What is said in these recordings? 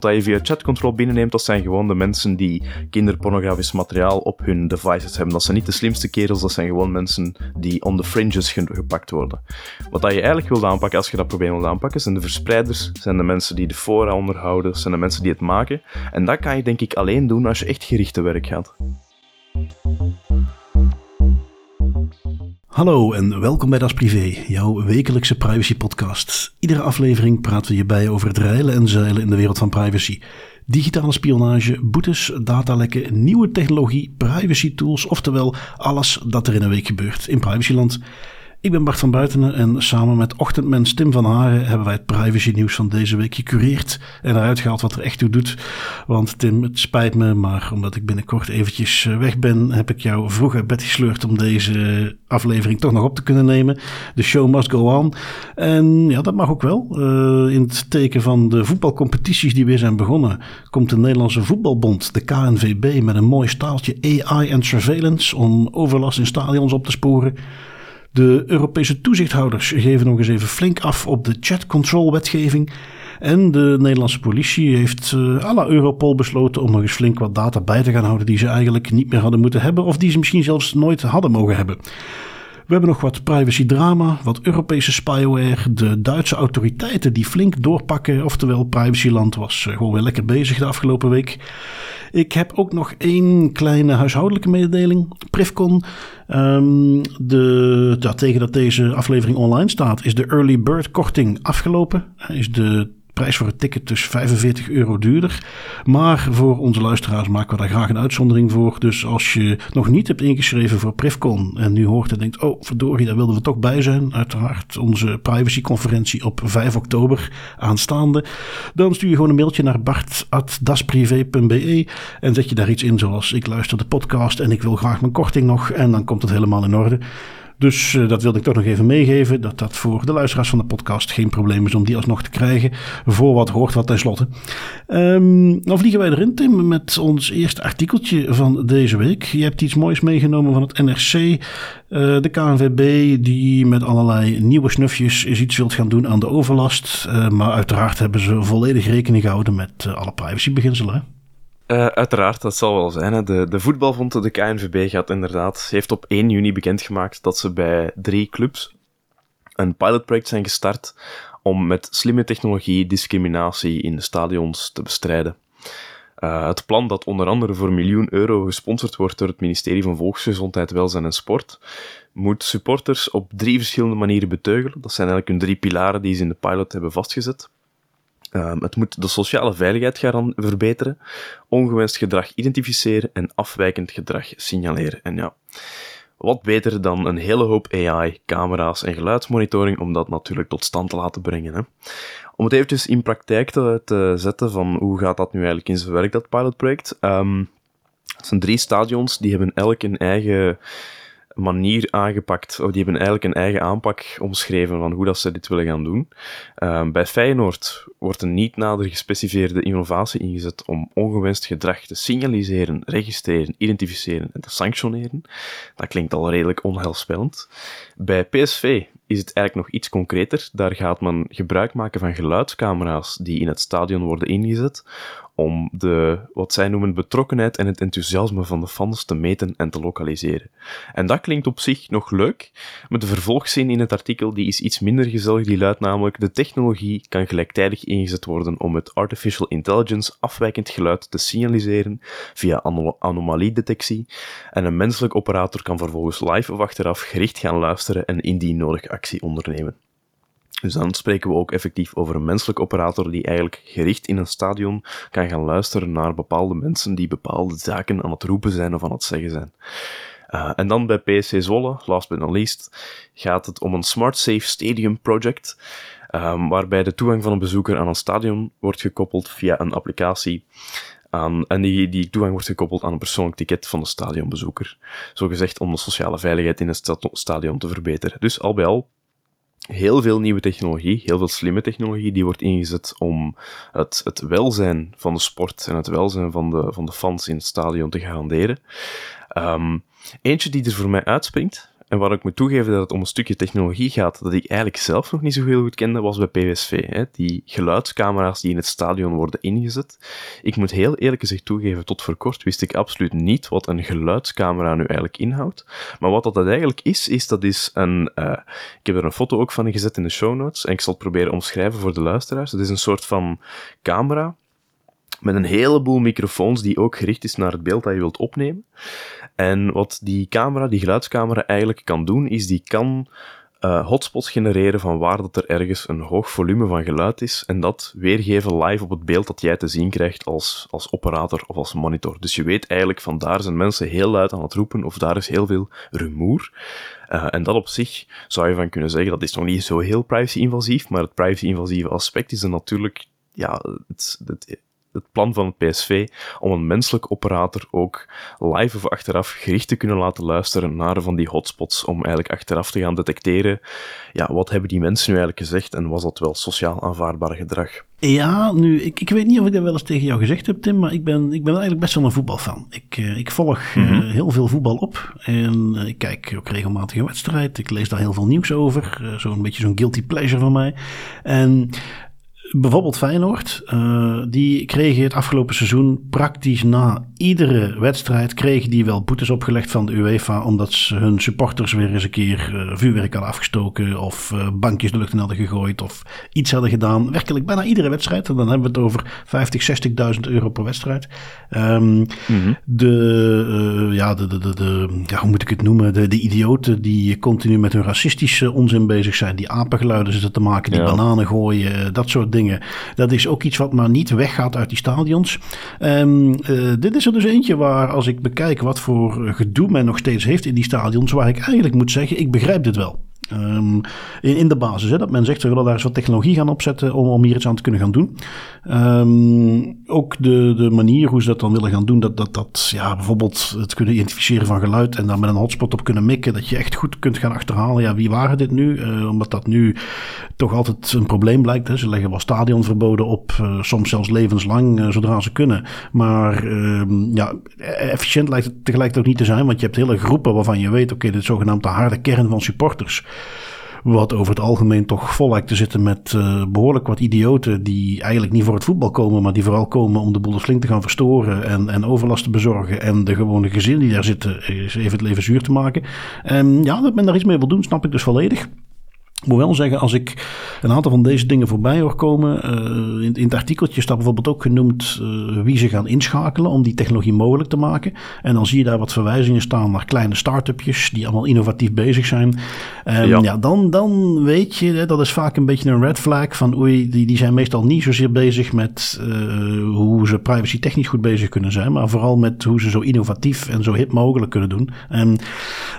dat je via chatcontrol binnenneemt, dat zijn gewoon de mensen die kinderpornografisch materiaal op hun devices hebben. Dat zijn niet de slimste kerels, dat zijn gewoon mensen die on the fringes gepakt worden. Wat dat je eigenlijk wilt aanpakken als je dat probleem wilt aanpakken, zijn de verspreiders, zijn de mensen die de fora onderhouden, zijn de mensen die het maken. En dat kan je denk ik alleen doen als je echt gerichte werk gaat. Hallo en welkom bij Das Privé, jouw wekelijkse privacy podcast. Iedere aflevering praten we je bij over het reilen en zeilen in de wereld van privacy. Digitale spionage, boetes, datalekken, nieuwe technologie, privacy tools, oftewel alles dat er in een week gebeurt in privacyland. Ik ben Bart van Buitenen en samen met ochtendmens Tim van Haren hebben wij het privacy nieuws van deze week gecureerd en eruit gehaald wat er echt toe doet. Want Tim, het spijt me, maar omdat ik binnenkort eventjes eh, weg ben, heb ik jou vroeg uit bed gesleurd om deze aflevering toch nog op te kunnen nemen. De show must go on. En ja, dat mag ook wel. Uh, in het teken van de voetbalcompetities die weer zijn begonnen, komt de Nederlandse Voetbalbond, de KNVB, met een mooi staaltje AI en surveillance om overlast in stadions op te sporen. De Europese toezichthouders geven nog eens even flink af op de chat control wetgeving. En de Nederlandse politie heeft uh, à la Europol besloten om nog eens flink wat data bij te gaan houden die ze eigenlijk niet meer hadden moeten hebben of die ze misschien zelfs nooit hadden mogen hebben. We hebben nog wat privacy drama, wat Europese spyware, de Duitse autoriteiten die flink doorpakken. Oftewel, privacyland was uh, gewoon weer lekker bezig de afgelopen week. Ik heb ook nog één kleine huishoudelijke mededeling. Privcon. Um, de, ja, tegen dat deze aflevering online staat, is de early bird korting afgelopen. Is de prijs voor het ticket dus 45 euro duurder. Maar voor onze luisteraars maken we daar graag een uitzondering voor. Dus als je nog niet hebt ingeschreven voor Privcon en nu hoort en denkt, oh verdorie, daar wilden we toch bij zijn. Uiteraard onze privacyconferentie op 5 oktober aanstaande. Dan stuur je gewoon een mailtje naar bart.dasprivé.be en zet je daar iets in zoals ik luister de podcast en ik wil graag mijn korting nog. En dan komt het helemaal in orde. Dus uh, dat wilde ik toch nog even meegeven. Dat dat voor de luisteraars van de podcast geen probleem is om die alsnog te krijgen. Voor wat hoort wat tenslotte. Um, dan vliegen wij erin, Tim, met ons eerste artikeltje van deze week. Je hebt iets moois meegenomen van het NRC. Uh, de KNVB die met allerlei nieuwe snufjes is iets wilt gaan doen aan de overlast. Uh, maar uiteraard hebben ze volledig rekening gehouden met alle privacybeginselen. Uh, uiteraard, dat zal wel zijn. Hè. De, de de KNVB, gaat inderdaad, heeft op 1 juni bekendgemaakt dat ze bij drie clubs een pilotproject zijn gestart om met slimme technologie discriminatie in de stadions te bestrijden. Uh, het plan dat onder andere voor miljoen euro gesponsord wordt door het ministerie van Volksgezondheid, Welzijn en Sport, moet supporters op drie verschillende manieren beteugelen. Dat zijn eigenlijk hun drie pilaren die ze in de pilot hebben vastgezet. Um, het moet de sociale veiligheid gaan verbeteren, ongewenst gedrag identificeren en afwijkend gedrag signaleren. En ja, wat beter dan een hele hoop AI, camera's en geluidsmonitoring om dat natuurlijk tot stand te laten brengen. Hè? Om het eventjes in praktijk te, te, zetten van hoe gaat dat nu eigenlijk in zijn werk, dat pilotproject. Um, het zijn drie stadions, die hebben elk een eigen manier aangepakt, of die hebben eigenlijk een eigen aanpak omschreven van hoe dat ze dit willen gaan doen. Uh, bij Feyenoord wordt een niet nader gespecificeerde innovatie ingezet om ongewenst gedrag te signaliseren, registreren, identificeren en te sanctioneren. Dat klinkt al redelijk onheilspellend. Bij PSV is het eigenlijk nog iets concreter. Daar gaat men gebruik maken van geluidscamera's die in het stadion worden ingezet om de, wat zij noemen, betrokkenheid en het enthousiasme van de fans te meten en te lokaliseren. En dat klinkt op zich nog leuk, maar de vervolgzin in het artikel die is iets minder gezellig, die luidt namelijk de technologie kan gelijktijdig ingezet worden om met artificial intelligence afwijkend geluid te signaliseren via anomaliedetectie en een menselijk operator kan vervolgens live of achteraf gericht gaan luisteren en indien nodig actie ondernemen. Dus dan spreken we ook effectief over een menselijk operator die eigenlijk gericht in een stadion kan gaan luisteren naar bepaalde mensen die bepaalde zaken aan het roepen zijn of aan het zeggen zijn. Uh, en dan bij PSC Zwolle, last but not least, gaat het om een Smart Safe Stadium Project, um, waarbij de toegang van een bezoeker aan een stadion wordt gekoppeld via een applicatie aan, en die, die toegang wordt gekoppeld aan een persoonlijk ticket van de stadionbezoeker. Zo gezegd om de sociale veiligheid in het stadion te verbeteren. Dus al bij al heel veel nieuwe technologie, heel veel slimme technologie, die wordt ingezet om het, het welzijn van de sport en het welzijn van de, van de fans in het stadion te garanderen. Um, eentje die er voor mij uitspringt, En waar ik moet toegeven dat het om een stukje technologie gaat dat ik eigenlijk zelf nog niet zo heel goed kende, was bij PSV. Hè? Die geluidscamera's die in het stadion worden ingezet. Ik moet heel eerlijk gezegd toegeven, tot voor kort wist ik absoluut niet wat een geluidscamera nu eigenlijk inhoudt. Maar wat dat eigenlijk is, is dat is een... Uh, ik heb er een foto ook van gezet in de show notes en ik zal het proberen omschrijven voor de luisteraars. Het is een soort van camera met een heleboel microfoons die ook gericht is naar het beeld dat je wilt opnemen. En wat die camera, die geluidscamera eigenlijk kan doen, is die kan uh, hotspots genereren van waar dat er ergens een hoog volume van geluid is en dat weergeven live op het beeld dat jij te zien krijgt als, als operator of als monitor. Dus je weet eigenlijk van daar zijn mensen heel luid aan het roepen of daar is heel veel rumoer. Uh, en dat op zich zou je van kunnen zeggen, dat is nog niet zo heel privacy-invasief, maar het privacy-invasieve aspect is er natuurlijk ja, het, het het plan van het PSV om een menselijk operator ook live of achteraf gericht te kunnen laten luisteren naar van die hotspots, om eigenlijk achteraf te gaan detecteren, ja, wat hebben die mensen nu eigenlijk gezegd en was dat wel sociaal aanvaardbaar gedrag? Ja, nu, ik, ik weet niet of ik dat wel eens tegen jou gezegd heb, Tim, maar ik ben, ik ben eigenlijk best wel een voetbalfan. Ik, uh, ik volg uh, heel veel voetbal op en uh, ik kijk ook regelmatig een wedstrijd. Ik lees daar heel veel nieuws over, zo'n beetje zo'n guilty pleasure van mij. En bijvoorbeeld Feyenoord, uh, die kregen het afgelopen seizoen praktisch na iedere wedstrijd kregen die wel boetes opgelegd van de UEFA omdat ze hun supporters weer eens een keer uh, vuurwerk hadden afgestoken of uh, bankjes de lucht in hadden gegooid of iets hadden gedaan. Werkelijk bijna iedere wedstrijd. En dan hebben we het over 50, 60.000 euro per wedstrijd. Um, mm -hmm. De, ja, de, de, de, de, ja, hoe moet ik het noemen? De, de idioten die continu met hun racistische onzin bezig zijn, die apengeluiden zitten te maken, die ja. bananen gooien, dat soort dingen Dat is ook iets wat maar niet weggaat uit die stadions. Um, uh, dit is er dus eentje waar, als ik bekijk wat voor gedoe men nog steeds heeft in die stadions, waar ik eigenlijk moet zeggen, ik begrijp dit wel. Um, in, in, de basis, hè, dat men zegt we willen daar wat technologie gaan opzetten om, om hier iets aan te kunnen gaan doen. Um, ook de, de manier hoe ze dat dan willen gaan doen, dat, dat, dat ja, bijvoorbeeld het kunnen identificeren van geluid en daar met een hotspot op kunnen mikken, dat je echt goed kunt gaan achterhalen, ja, wie waren dit nu? Uh, omdat dat nu toch altijd een probleem blijkt. Hè. Ze leggen wel stadionverboden op, uh, soms zelfs levenslang, uh, zodra ze kunnen. Maar ja, efficiënt lijkt het tegelijkertijd ook niet te zijn, want je hebt hele groepen waarvan je weet, oké, okay, dit zogenaamde harde kern van supporters. Wat over het algemeen toch vol lijkt te zitten met uh, behoorlijk wat idioten die eigenlijk niet voor het voetbal komen, maar die vooral komen om de boel flink te gaan verstoren en, en overlast te bezorgen. En de gewone gezin die daar zitten, is even het leven zuur te maken. En ja, dat men daar iets mee wil doen, snap ik dus volledig. Ik moet wel zeggen, als ik een aantal van deze dingen voorbij hoor komen. Uh, in, in, het artikeltje staat bijvoorbeeld ook genoemd uh, wie ze gaan inschakelen om die technologie mogelijk te maken. En dan zie je daar wat verwijzingen staan naar kleine start-upjes die allemaal innovatief bezig zijn. Um, ja. ja, dan, dan weet je, dat is vaak een beetje een red flag van oei, die, die zijn meestal niet zozeer bezig met uh, hoe ze privacy technisch goed bezig kunnen zijn. Maar vooral met hoe ze zo innovatief en zo hip mogelijk kunnen doen. En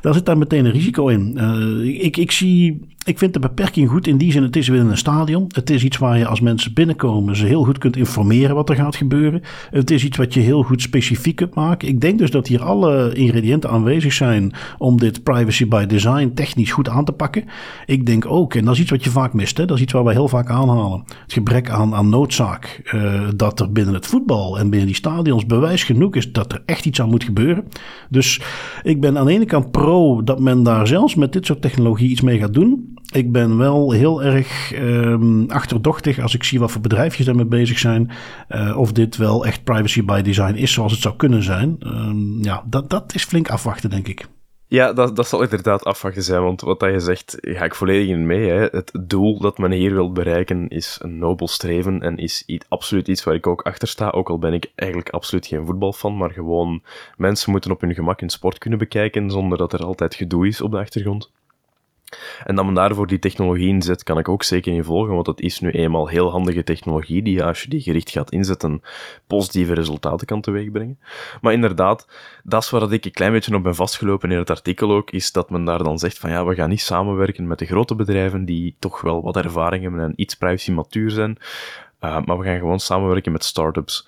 daar zit daar meteen een risico in. ik, ik zie ik vind de beperking goed in die zin, het is weer een stadion. Het is iets waar je als mensen binnenkomen ze heel goed kunt informeren wat er gaat gebeuren. Het is iets wat je heel goed specifiek kunt maken. Ik denk dus dat hier alle ingrediënten aanwezig zijn om dit privacy by design technisch goed aan te pakken. Ik denk ook, en dat is iets wat je vaak mist, hè, dat is iets waar wij heel vaak aanhalen. Het gebrek aan, aan noodzaak uh, dat er binnen het voetbal en binnen die stadions bewijs genoeg is dat er echt iets aan moet gebeuren. Dus ik ben aan de ene kant pro dat men daar zelfs met dit soort technologie iets mee gaat doen. Ik ben wel heel erg um, achterdochtig als ik zie wat voor bedrijfjes daarmee bezig zijn. Uh, of dit wel echt privacy by design is zoals het zou kunnen zijn. Um, ja, dat, dat is flink afwachten, denk ik. Ja, dat, dat zal inderdaad afwachten zijn, want wat dat je zegt, ga ik volledig in mee. Hè. Het doel dat men hier wil bereiken is een nobel streven en is iets, absoluut iets waar ik ook achter sta, ook al ben ik eigenlijk absoluut geen voetbalfan, maar gewoon mensen moeten op hun gemak in sport kunnen bekijken zonder dat er altijd gedoe is op de achtergrond. En dat men daarvoor die technologie inzet, kan ik ook zeker in volgen, want het is nu eenmaal heel handige technologie die, als je die gericht gaat inzetten, positieve resultaten kan teweegbrengen. Maar inderdaad, dat is waar ik een klein beetje op ben vastgelopen in het artikel ook, is dat men daar dan zegt van ja, we gaan niet samenwerken met de grote bedrijven die toch wel wat ervaring hebben en iets privacy matuur zijn, uh, maar we gaan gewoon samenwerken met startups.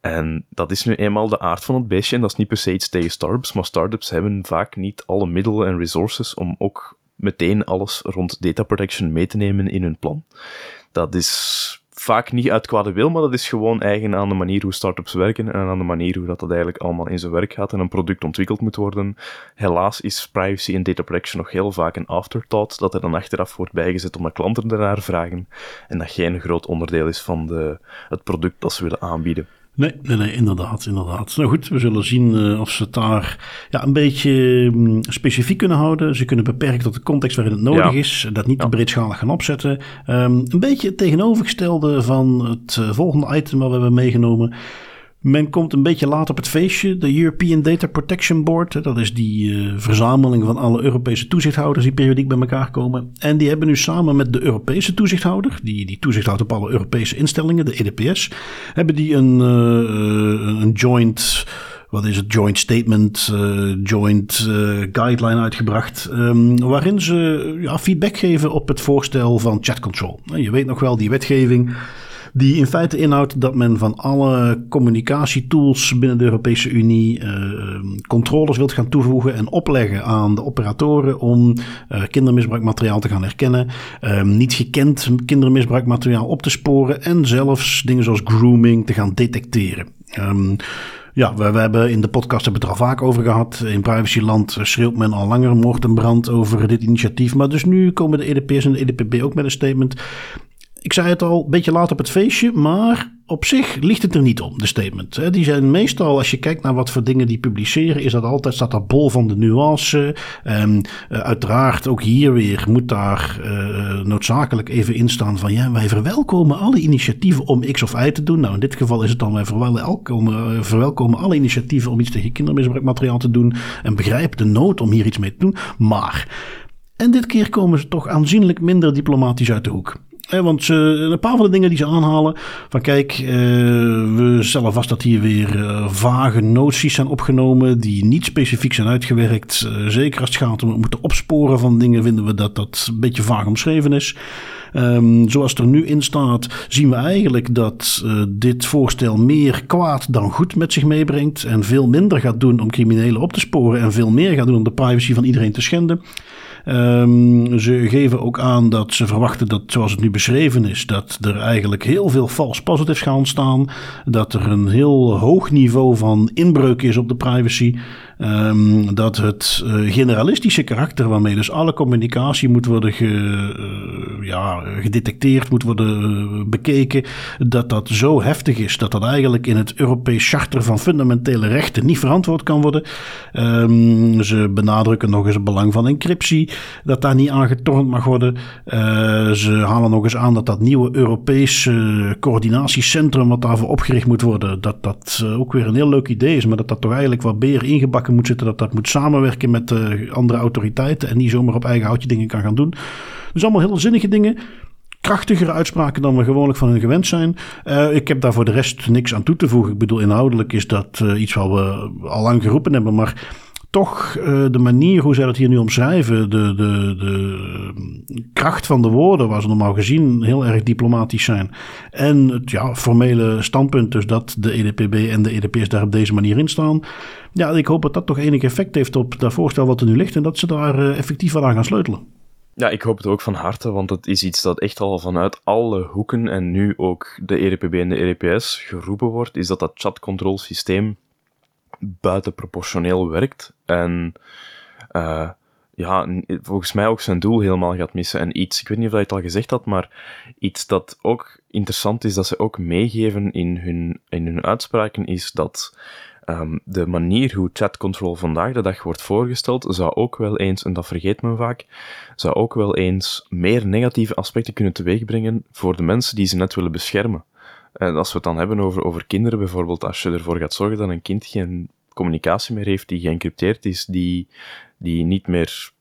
En dat is nu eenmaal de aard van het beestje en dat is niet per se iets tegen startups, maar startups hebben vaak niet alle middelen en resources om ook meteen alles rond data protection mee te nemen in hun plan. Dat is vaak niet uit kwade wil, maar dat is gewoon eigen aan de manier hoe startups werken en aan de manier hoe dat, dat eigenlijk allemaal in zijn werk gaat en een product ontwikkeld moet worden. Helaas is privacy en data protection nog heel vaak een afterthought, dat er dan achteraf wordt bijgezet omdat klanten ernaar vragen en dat geen groot onderdeel is van de, het product dat ze willen aanbieden. Nee, nee, nee, inderdaad, inderdaad. Nou goed, we zullen zien uh, of ze het daar ja, een beetje um, specifiek kunnen houden. Ze kunnen beperken tot de context waarin het nodig ja. is. Dat niet ja. te breedschalig gaan opzetten. Um, een beetje het tegenovergestelde van het uh, volgende item wat we hebben meegenomen. Men komt een beetje laat op het feestje. De European Data Protection Board, dat is die uh, verzameling van alle Europese toezichthouders die periodiek bij elkaar komen. En die hebben nu samen met de Europese toezichthouder, die, die toezicht op alle Europese instellingen, de EDPS, hebben die een, uh, een joint wat is het, joint statement, joint guideline uitgebracht. Um, waarin ze ja, feedback geven op het voorstel van chat control. Je weet nog wel, die wetgeving die in feite inhoudt dat men van alle communicatietools binnen de Europese Unie uh, controles wilt gaan toevoegen en opleggen aan de operatoren om uh, kindermisbruikmateriaal te gaan herkennen, um, niet gekend kindermisbruikmateriaal op te sporen en zelfs dingen zoals grooming te gaan detecteren. Um, ja, we, we, hebben in de podcast hebben het er al vaak over gehad. In privacyland schreeuwt men al langer moord en brand over dit initiatief. Maar dus nu komen de EDP's en de EDPB ook met een statement. Ik zei het al, een beetje laat op het feestje, maar op zich ligt het er niet om, de statement. Die zijn meestal, als je kijkt naar wat voor dingen die publiceren, is dat altijd, staat dat bol van de nuance. Um, uh, uiteraard, ook hier weer moet daar uh, noodzakelijk even in staan van, ja, wij verwelkomen alle initiatieven om X of Y te doen. Nou, in dit geval is het dan, wij verwelkomen, verwelkomen alle initiatieven om iets tegen kindermisbruikmateriaal te doen en begrijpen de nood om hier iets mee te doen. Maar, en dit keer komen ze toch aanzienlijk minder diplomatisch uit de hoek. Eh, want een paar van de dingen die ze aanhalen. Van kijk, uh, we stellen vast dat hier weer uh, vage noties zijn opgenomen. Die niet specifiek zijn uitgewerkt. Uh, zeker als het gaat om het moeten opsporen van dingen. Vinden we dat dat een beetje vaag omschreven is. Um, zoals het er nu in staat, zien we eigenlijk dat dit voorstel meer kwaad dan goed met zich meebrengt. En veel minder gaat doen om criminelen op te sporen. En veel meer gaat doen om de privacy van iedereen te schenden. Um, ze geven ook aan dat ze verwachten dat, zoals het nu beschreven is, dat er eigenlijk heel veel false positives gaan ontstaan. Dat er een heel hoog niveau van inbreuk is op de privacy. Um, dat het uh, generalistische karakter waarmee dus alle communicatie moet worden ge, uh, ja, gedetecteerd, moet worden uh, bekeken, dat dat zo heftig is dat dat eigenlijk in het Europees Charter van Fundamentele Rechten niet verantwoord kan worden. Um, ze benadrukken nog eens het belang van encryptie, dat daar niet aan getornd mag worden. ze halen nog eens aan dat dat nieuwe Europese coördinatiecentrum wat daarvoor opgericht moet worden, dat dat ook weer een heel leuk idee is, maar dat dat toch eigenlijk wat beter ingebakken moet zitten. Dat dat moet samenwerken met uh, andere autoriteiten. En niet zomaar op eigen houtje dingen kan gaan doen. Dus allemaal heel zinnige dingen. Krachtigere uitspraken dan we gewoonlijk van hun gewend zijn. Ik heb daar voor de rest niks aan toe te voegen. Ik bedoel, inhoudelijk is dat iets wat we al lang geroepen hebben. Maar toch uh, de manier hoe zij dat hier nu omschrijven, de, de, de kracht van de woorden, waar ze normaal gezien heel erg diplomatisch zijn. En het ja, formele standpunt, dus dat de EDPB en de EDP's daar op deze manier in staan. Ja, ik hoop dat dat toch enig effect heeft op dat voorstel wat er nu ligt en dat ze daar uh, effectief aan gaan sleutelen. Ja, ik hoop het ook van harte, want het is iets dat echt al vanuit alle hoeken en nu ook de EDPB en de EDPS geroepen wordt, is dat dat chatcontrolsysteem buitenproportioneel werkt en uh, ja, volgens mij ook zijn doel helemaal gaat missen. En iets, ik weet niet of je het al gezegd had, maar iets dat ook interessant is, dat ze ook meegeven in hun, in hun uitspraken, is dat um, de manier hoe chat control vandaag de dag wordt voorgesteld, zou ook wel eens, en dat vergeet men vaak, zou ook wel eens meer negatieve aspecten kunnen teweegbrengen voor de mensen die ze net willen beschermen. En als we het dan hebben over, over kinderen bijvoorbeeld, als je ervoor gaat zorgen dat een kind geen communicatie meer heeft die geëncrypteerd is, die, die niet meer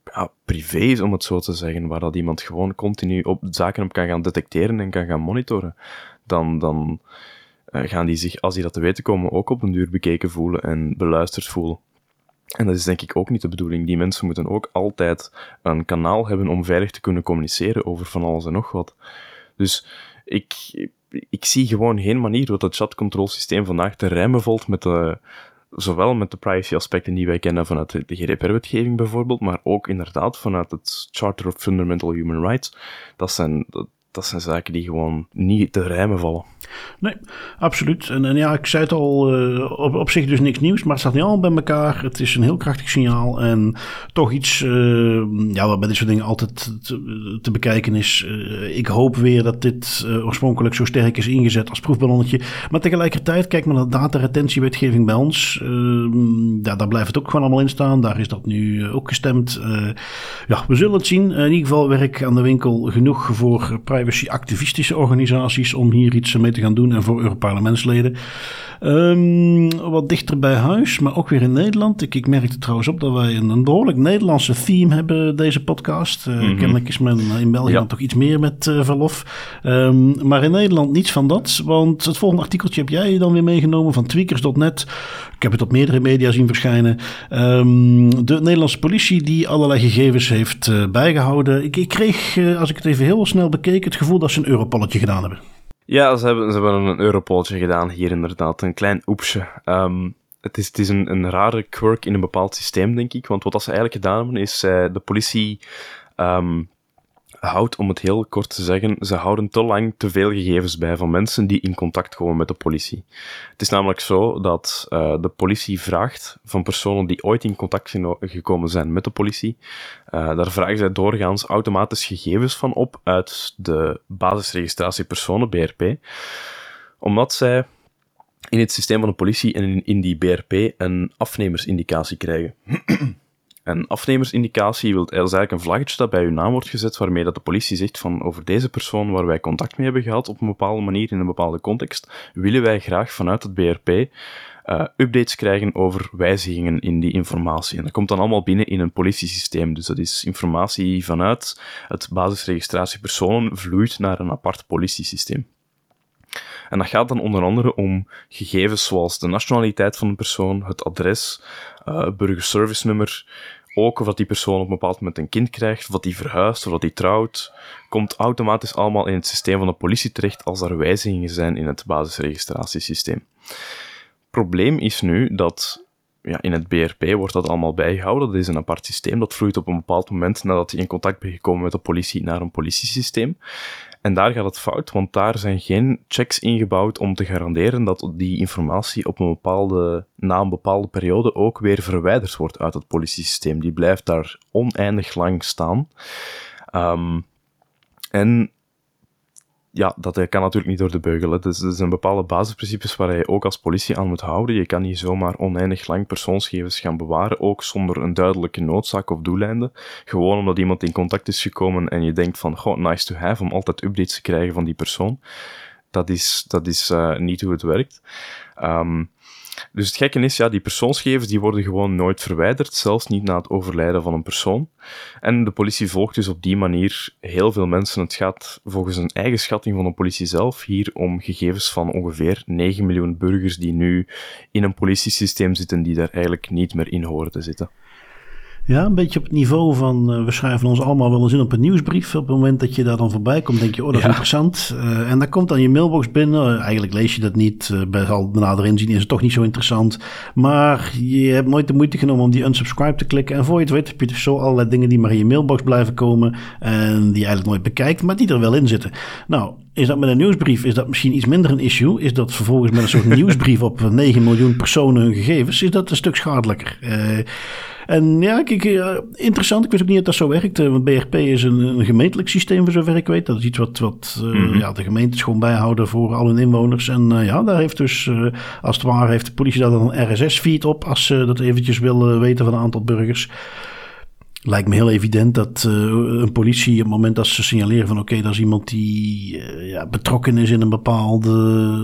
privé is, om het zo te zeggen, waar dat iemand gewoon continu op zaken op kan gaan detecteren en kan gaan monitoren, dan, dan uh, gaan die zich, als die dat te weten komen, ook op een duur bekeken voelen en beluisterd voelen. En dat is denk ik ook niet de bedoeling. Die mensen moeten ook altijd een kanaal hebben om veilig te kunnen communiceren over van alles en nog wat. Dus ik, ik zie gewoon geen manier hoe dat chatcontrolsysteem vandaag te rijmen valt met de, zowel met de privacy aspecten die wij kennen vanuit de GDPR-wetgeving bijvoorbeeld, maar ook inderdaad vanuit het Charter of Fundamental Human Rights. Dat zijn, dat, dat zijn zaken die gewoon niet te rijmen vallen. Nee, absoluut. En, en ja, ik zei het al, uh, op, op zich dus niks nieuws, maar het staat niet allemaal bij elkaar. Het is een heel krachtig signaal en toch iets uh, ja, wat bij dit soort dingen altijd te, te bekijken is. Uh, ik hoop weer dat dit oorspronkelijk zo sterk is ingezet als proefballonnetje. Maar tegelijkertijd, kijk maar naar de dataretentiewetgeving bij ons. ja, daar blijft het ook gewoon allemaal in staan. Daar is dat nu ook gestemd. ja, we zullen het zien. in ieder geval werk aan de winkel genoeg voor privacy-activistische organisaties om hier iets mee te gaan doen en voor Europarlementsleden. Um, wat dichter bij huis, maar ook weer in Nederland. Ik, ik merkte trouwens op dat wij een, een behoorlijk Nederlandse theme hebben, deze podcast. Uh, mm Kennelijk is men in België dan toch iets meer met uh, verlof. Um, maar in Nederland niets van dat, want het volgende artikeltje heb jij dan weer meegenomen van tweakers.net. Ik heb het op meerdere media zien verschijnen. Um, de Nederlandse politie die allerlei gegevens heeft uh, bijgehouden. Ik, ik kreeg, als ik het even heel snel bekeek, het gevoel dat ze een Europolletje gedaan hebben. Ja, ze hebben, ze hebben een Europoltje gedaan hier inderdaad. Een klein oepsje. Um, het is, het is een, een rare quirk in een bepaald systeem, denk ik. Want wat ze eigenlijk gedaan hebben, is uh, de politie um, houdt, om het heel kort te zeggen, ze houden te lang te veel gegevens bij van mensen die in contact komen met de politie. Het is namelijk zo dat uh, de politie vraagt van personen die ooit in contact gekomen zijn met de politie, uh, daar vragen zij doorgaans automatisch gegevens van op uit de basisregistratie personen, BRP, omdat zij in het systeem van de politie en in die BRP een afnemersindicatie krijgen. Een afnemersindicatie wil, is eigenlijk een vlaggetje dat bij uw naam wordt gezet, waarmee dat de politie zegt van over deze persoon waar wij contact mee hebben gehad op een bepaalde manier, in een bepaalde context, willen wij graag vanuit het BRP eh, updates krijgen over wijzigingen in die informatie. En dat komt dan allemaal binnen in een politiesysteem. Dus dat is informatie vanuit het basisregistratie personen vloeit naar een apart politiesysteem. En dat gaat dan onder andere om gegevens zoals de nationaliteit van een persoon, het adres, uh, burgerservice nummer, ook of dat die persoon op een bepaald moment een kind krijgt, of dat die verhuist, of dat die trouwt, komt automatisch allemaal in het systeem van de politie terecht als er wijzigingen zijn in het basisregistratiesysteem. Probleem is nu dat ja, in het BRP wordt dat allemaal bijgehouden. Dat is een apart systeem. Dat vloeit op een bepaald moment nadat je in contact bent gekomen met de politie naar een politiesysteem. En daar gaat het fout, want daar zijn geen checks ingebouwd om te garanderen dat die informatie op een bepaalde, na een bepaalde periode ook weer verwijderd wordt uit het politiesysteem. Die blijft daar oneindig lang staan. Um, en ja, dat kan natuurlijk niet door de beugel. Dus er zijn bepaalde basisprincipes waar je ook als politie aan moet houden. Je kan niet zomaar oneindig lang persoonsgegevens gaan bewaren, ook zonder een duidelijke noodzaak of doeleinde. Gewoon omdat iemand in contact is gekomen en je denkt van, goh, nice to have, om altijd updates te krijgen van die persoon. Dat is, dat is uh, niet hoe het werkt. Um, dus het gekke is, ja, die persoonsgegevens die worden gewoon nooit verwijderd, zelfs niet na het overlijden van een persoon. En de politie volgt dus op die manier heel veel mensen. Het gaat volgens een eigen schatting van de politie zelf hier om gegevens van ongeveer 9 miljoen burgers die nu in een politiesysteem zitten die daar eigenlijk niet meer in horen te zitten. Ja, een beetje op het niveau van uh, we schrijven ons allemaal wel eens in op een nieuwsbrief. Op het moment dat je daar dan voorbij komt, denk je, oh, dat is interessant. Uh, en dan komt dan je mailbox binnen. Uh, eigenlijk lees je dat niet. bij al nader inzien is het toch niet zo interessant. Maar je hebt nooit de moeite genomen om die unsubscribe te klikken. En voor je het weet heb je dus zo allerlei dingen die maar in je mailbox blijven komen. En die je eigenlijk nooit bekijkt, maar die er wel in zitten. Nou, is dat met een nieuwsbrief is dat misschien iets minder een issue? Is dat vervolgens met een soort nieuwsbrief op 9 miljoen personen hun gegevens? Is dat een stuk schadelijker? En ja, kijk, interessant. Ik wist ook niet dat dat zo werkt. Want BRP is een, een gemeentelijk systeem, voor zover ik weet. Dat is iets wat, wat mm ja, de gemeentes gewoon bijhouden voor al hun inwoners. En ja, daar heeft dus, als het ware, heeft de politie daar dan een RSS-feed op. Als ze dat eventjes willen weten van een aantal burgers. Lijkt me heel evident dat uh, een politie op het moment dat ze signaleren van oké, dat is iemand die uh, ja, betrokken is in een bepaald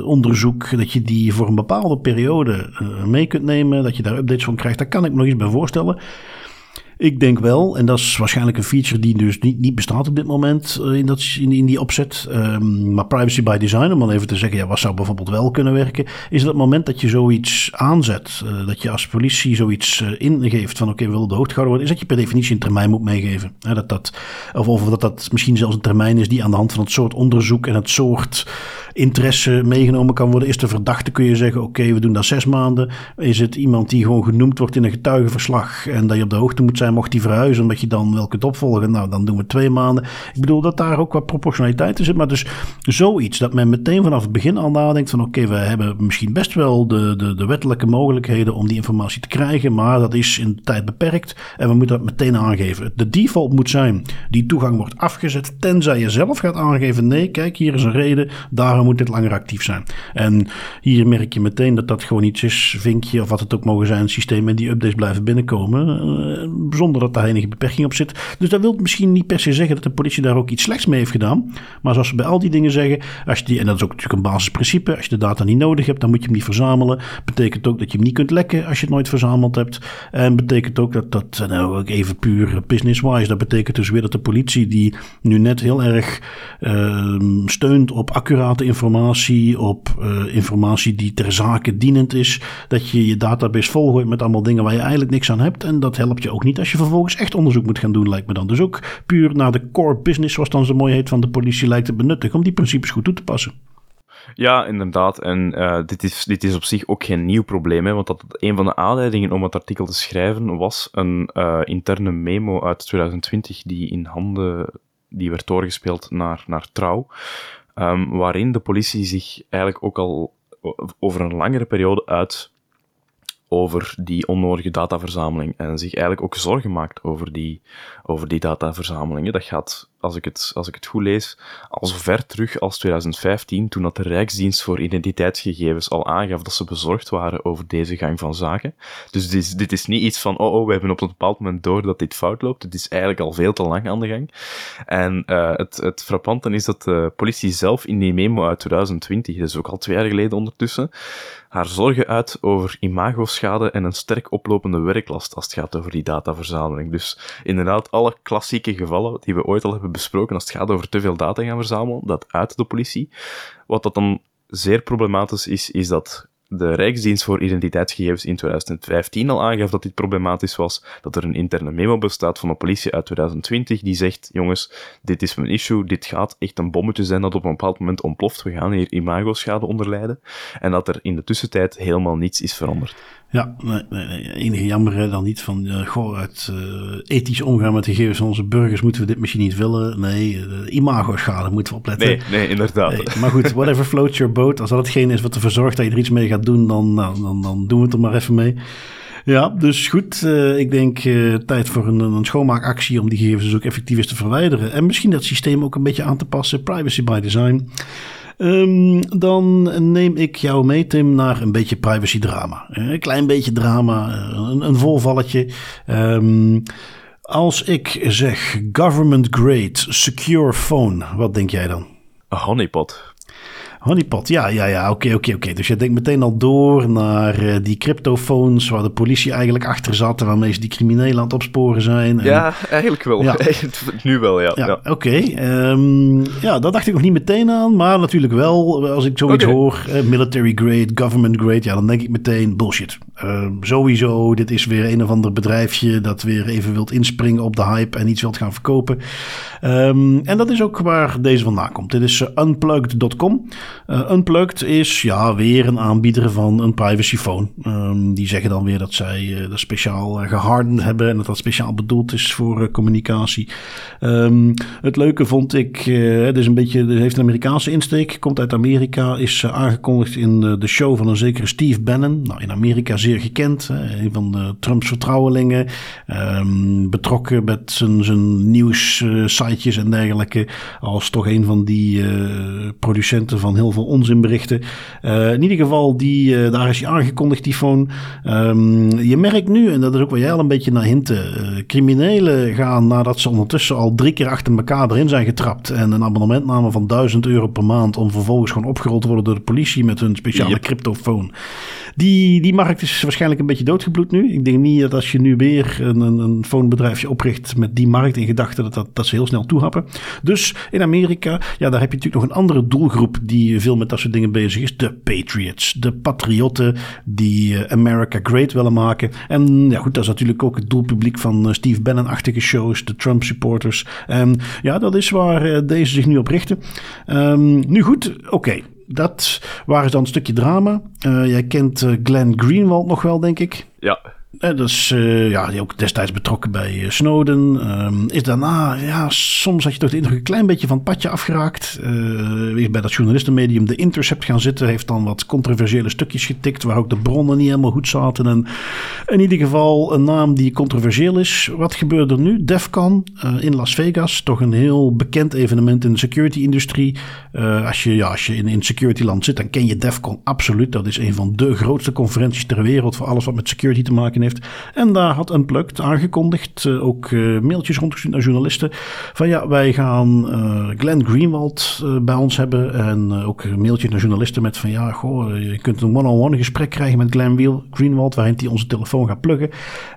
onderzoek, dat je die voor een bepaalde periode mee kunt nemen, dat je daar updates van krijgt. Daar kan ik me nog iets bij voorstellen. Ik denk wel, en dat is waarschijnlijk een feature die dus niet, niet bestaat op dit moment uh, in, dat, in, die opzet. Um, maar privacy by design, om dan even te zeggen, ja, wat zou bijvoorbeeld wel kunnen werken, is dat het moment dat je zoiets aanzet, uh, dat je als politie zoiets uh, ingeeft van oké, we willen de hoogte gehouden worden, is dat je per definitie een termijn moet meegeven. dat dat, of, of dat dat misschien zelfs een termijn is die aan de hand van het soort onderzoek en het soort interesse meegenomen kan worden. Is de verdachte, kun je zeggen, oké, we doen dat zes maanden. Is het iemand die gewoon genoemd wordt in een getuigenverslag en dat je op de hoogte moet zijn, mocht die verhuizen, omdat je dan welke het opvolgen? Nou, dan doen we twee maanden. Ik bedoel dat daar ook wat proportionaliteit in zit, maar dus zoiets dat men meteen vanaf het begin al nadenkt van oké, we hebben misschien best wel de, de, de wettelijke mogelijkheden om die informatie te krijgen, maar dat is in de tijd beperkt en we moeten dat meteen aangeven. De default moet zijn, die toegang wordt afgezet, tenzij je zelf gaat aangeven, nee, kijk, hier is een reden, daarom moet dit langer actief zijn. En hier merk je meteen dat dat gewoon iets is, vinkje of wat het ook mogen zijn, systemen die updates blijven binnenkomen, uh, zonder dat daar enige beperking op zit. Dus dat wil misschien niet per se zeggen dat de politie daar ook iets slechts mee heeft gedaan, maar zoals we bij al die dingen zeggen, als je die, en dat is ook natuurlijk een basisprincipe, als je de data niet nodig hebt, dan moet je hem niet verzamelen. Betekent ook dat je hem niet kunt lekken als je het nooit verzameld hebt. En betekent ook dat dat, nou ook even puur business-wise, dat betekent dus weer dat de politie die nu net heel erg uh, steunt op accurate informatie, op uh, informatie die ter zake dienend is, dat je je database volgooit met allemaal dingen waar je eigenlijk niks aan hebt. En dat helpt je ook niet als je vervolgens echt onderzoek moet gaan doen, lijkt me dan. Dus ook puur naar de core business, zoals dan zo mooi heet, van de politie lijkt te benutten om die principes goed toe te passen. Ja, inderdaad. En uh, dit, is, dit is op zich ook geen nieuw probleem, hè, want dat, een van de aanleidingen om het artikel te schrijven was een uh, interne memo uit 2020 die in handen die werd doorgespeeld naar, naar Trouw, um, waarin de politie zich eigenlijk ook al over een langere periode uit over die onnodige dataverzameling en zich eigenlijk ook zorgen maakt over die, over die dataverzamelingen. Dat gaat als ik het, als ik het goed lees, al zo ver terug als 2015, toen dat de Rijksdienst voor Identiteitsgegevens al aangaf dat ze bezorgd waren over deze gang van zaken. Dus dit is, dit is niet iets van, oh, oh, we hebben op een bepaald moment door dat dit fout loopt. Het is eigenlijk al veel te lang aan de gang. En uh, het, het frappante is dat de politie zelf in die memo uit 2020, dus ook al twee jaar geleden ondertussen, haar zorgen uit over imagoschade en een sterk oplopende werklast als het gaat over die dataverzameling. Dus inderdaad, alle klassieke gevallen die we ooit al hebben besproken als het gaat over te veel data gaan verzamelen, dat uit de politie. Wat dat dan zeer problematisch is, is dat de Rijksdienst voor Identiteitsgegevens in 2015 al aangaf dat dit problematisch was, dat er een interne memo bestaat van de politie uit 2020 die zegt, jongens, dit is mijn issue, dit gaat echt een bommetje zijn dat op een bepaald moment ontploft, we gaan hier imago-schade onder lijden, en dat er in de tussentijd helemaal niets is veranderd. Ja, nee, nee, enige jammer dan niet van, uh, goh, uit uh, ethisch omgaan met de gegevens van onze burgers moeten we dit misschien niet willen. Nee, uh, imago-schade moeten we opletten. Nee, nee inderdaad. Nee, maar goed, whatever floats your boat. Als dat hetgeen is wat ervoor zorgt dat je er iets mee gaat doen, dan, nou, dan, dan doen we het er maar even mee. Ja, dus goed. Uh, ik denk uh, tijd voor een, een schoonmaakactie om die gegevens dus ook effectief eens te verwijderen. En misschien dat systeem ook een beetje aan te passen. Privacy by design. Um, dan neem ik jou mee, Tim, naar een beetje privacy drama. Een klein beetje drama, een, een volvalletje. Um, als ik zeg government grade secure phone, wat denk jij dan? Een honeypot. Honeypot, ja, ja, ja, oké, oké, oké. Dus je denkt meteen al door naar uh, die cryptofoons waar de politie eigenlijk achter zat en waarmee ze die criminelen aan het opsporen zijn. Ja, eigenlijk wel. Ja. nu wel, ja. Ja, ja. oké. Um, ehm, ja, dat dacht ik nog niet meteen aan, maar natuurlijk wel, als ik zoiets hoor, uh, military grade, government grade, ja, dan denk ik meteen bullshit. Uh, sowieso, dit is weer een of ander bedrijfje dat weer even wilt inspringen op de hype en iets wilt gaan verkopen. Um, en dat is ook waar deze vandaan komt. Dit is unplugged.com. Uh, Unplugged is ja, weer een aanbieder van een privacy phone. Um, die zeggen dan weer dat zij uh, dat speciaal uh, gehardened hebben en dat dat speciaal bedoeld is voor communicatie. Um, het leuke vond ik, het is een beetje, het heeft een Amerikaanse insteek, komt uit Amerika, is aangekondigd in de, show van een zekere Steve Bannon. Nou, in Amerika zeer gekend, een van de Trumps vertrouwelingen, um, betrokken met zijn, zijn nieuws-sitejes en dergelijke, als toch een van die producenten van heel veel onzinberichten. Uh, in ieder geval, die, uh, daar is hij aangekondigd, die phone. Um, je merkt nu, en dat is ook waar jij al een beetje naar hinten, uh, criminelen gaan nadat ze ondertussen al drie keer achter elkaar erin zijn getrapt en een abonnement namen van 1000 euro per maand om vervolgens gewoon opgerold te worden door de politie met hun speciale yep. cryptofoon. Die, die markt is waarschijnlijk een beetje doodgebloed nu. Ik denk niet dat als je nu weer een, een, een phonebedrijfje opricht met die markt in gedachten, dat, dat, dat ze heel snel toehappen. Dus in Amerika, ja, daar heb je natuurlijk nog een andere doelgroep die veel met dat soort dingen bezig is. De Patriots, de patriotten die uh, America Great willen maken. En ja, goed, dat is natuurlijk ook het doelpubliek van uh, Steve Bannon-achtige shows, de Trump supporters. En ja, dat is waar uh, deze zich nu op richten. Um, nu goed, oké. Dat waren dan een stukje drama. jij kent Glenn Greenwald nog wel, denk ik. Ja. Uh, dus uh, ja, die ook destijds betrokken bij uh, Snowden. Um, is daarna, ja, soms had je toch de indruk een klein beetje van het padje afgeraakt. is bij dat journalistenmedium The Intercept gaan zitten. Heeft dan wat controversiële stukjes getikt. Waar ook de bronnen niet helemaal goed zaten. En in ieder geval een naam die controversieel is. Wat gebeurt er nu? DEFCON in Las Vegas. Toch een heel bekend evenement in de security-industrie. als je, ja, als je in, in security land zit, dan ken je DEFCON absoluut. Dat is een van de grootste conferenties ter wereld. Voor alles wat met security te maken heeft. En daar had Unplugged aangekondigd, uh, ook uh, mailtjes rondgestuurd naar journalisten, van ja, wij gaan uh, Glenn Greenwald bij ons hebben. En ook een mailtje naar journalisten met van ja, goh, je kunt een one-on-one gesprek krijgen met Glenn Greenwald, waarin hij onze telefoon gaat pluggen.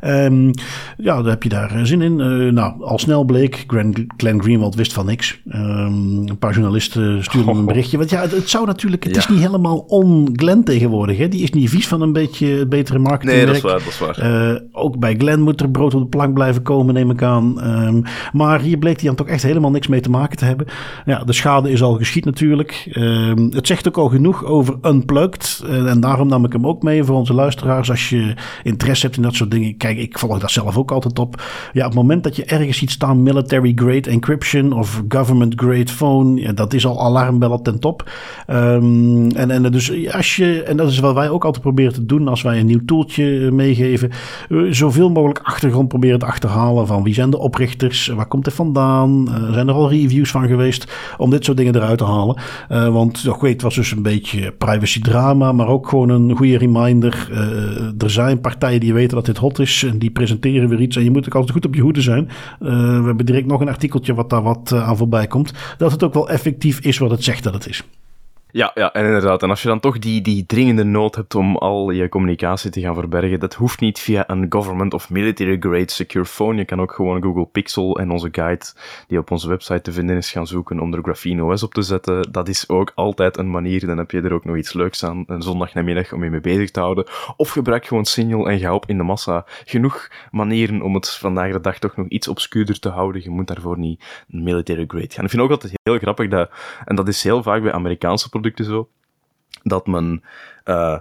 Um, ja, daar heb je daar zin in. nou, al snel bleek, Glenn, Glenn Greenwald wist van niks. Um, een paar journalisten stuurden oh. een berichtje. Want ja, het, zou natuurlijk, het is niet helemaal on-Glenn tegenwoordig. Hè? Die is niet vies van een beetje betere marketing. Nee, dat is waar, dat is waar. Uh, ook bij Glenn moet er brood op de plank blijven komen, neem ik aan. Um, maar hier bleek hij dan toch echt helemaal niks mee te maken te hebben. Ja, de schade is al geschied natuurlijk. Um, het zegt ook al genoeg over Unplugged. Uh, en daarom nam ik hem ook mee voor onze luisteraars. Als je interesse hebt in dat soort dingen. Kijk, ik volg dat zelf ook altijd op. Ja, op het moment dat je ergens ziet staan military grade encryption of government grade phone. Ja, dat is al alarmbellen ten top. Um, en, en dus als je, en dat is wat wij ook altijd proberen te doen als wij een nieuw toeltje meegeven zoveel mogelijk achtergrond proberen te achterhalen van wie zijn de oprichters, waar komt het vandaan, uh, zijn er al reviews van geweest om dit soort dingen eruit te halen. Want nog weet, het was dus een beetje privacy drama, maar ook gewoon een goede reminder. Er zijn partijen die weten dat dit hot is en die presenteren weer iets en je moet ook altijd goed op je hoede zijn. we hebben direct nog een artikeltje wat daar wat aan voorbij komt, dat het ook wel effectief is wat het zegt dat het is. Ja, ja, en inderdaad. En als je dan toch die, die dringende nood hebt om al je communicatie te gaan verbergen, dat hoeft niet via een government of military grade secure phone. Je kan ook gewoon Google Pixel en onze guide, die op onze website te vinden is, gaan zoeken om er Graphene OS op te zetten. Dat is ook altijd een manier. Dan heb je er ook nog iets leuks aan, een zondagnamiddag om je mee bezig te houden. Of gebruik gewoon Signal en ga op in de massa. Genoeg manieren om het vandaag de dag toch nog iets obscuurder te houden. Je moet daarvoor niet military grade gaan. Ik vind ook altijd heel grappig dat, en dat is heel vaak bij Amerikaanse zo, dat men uh,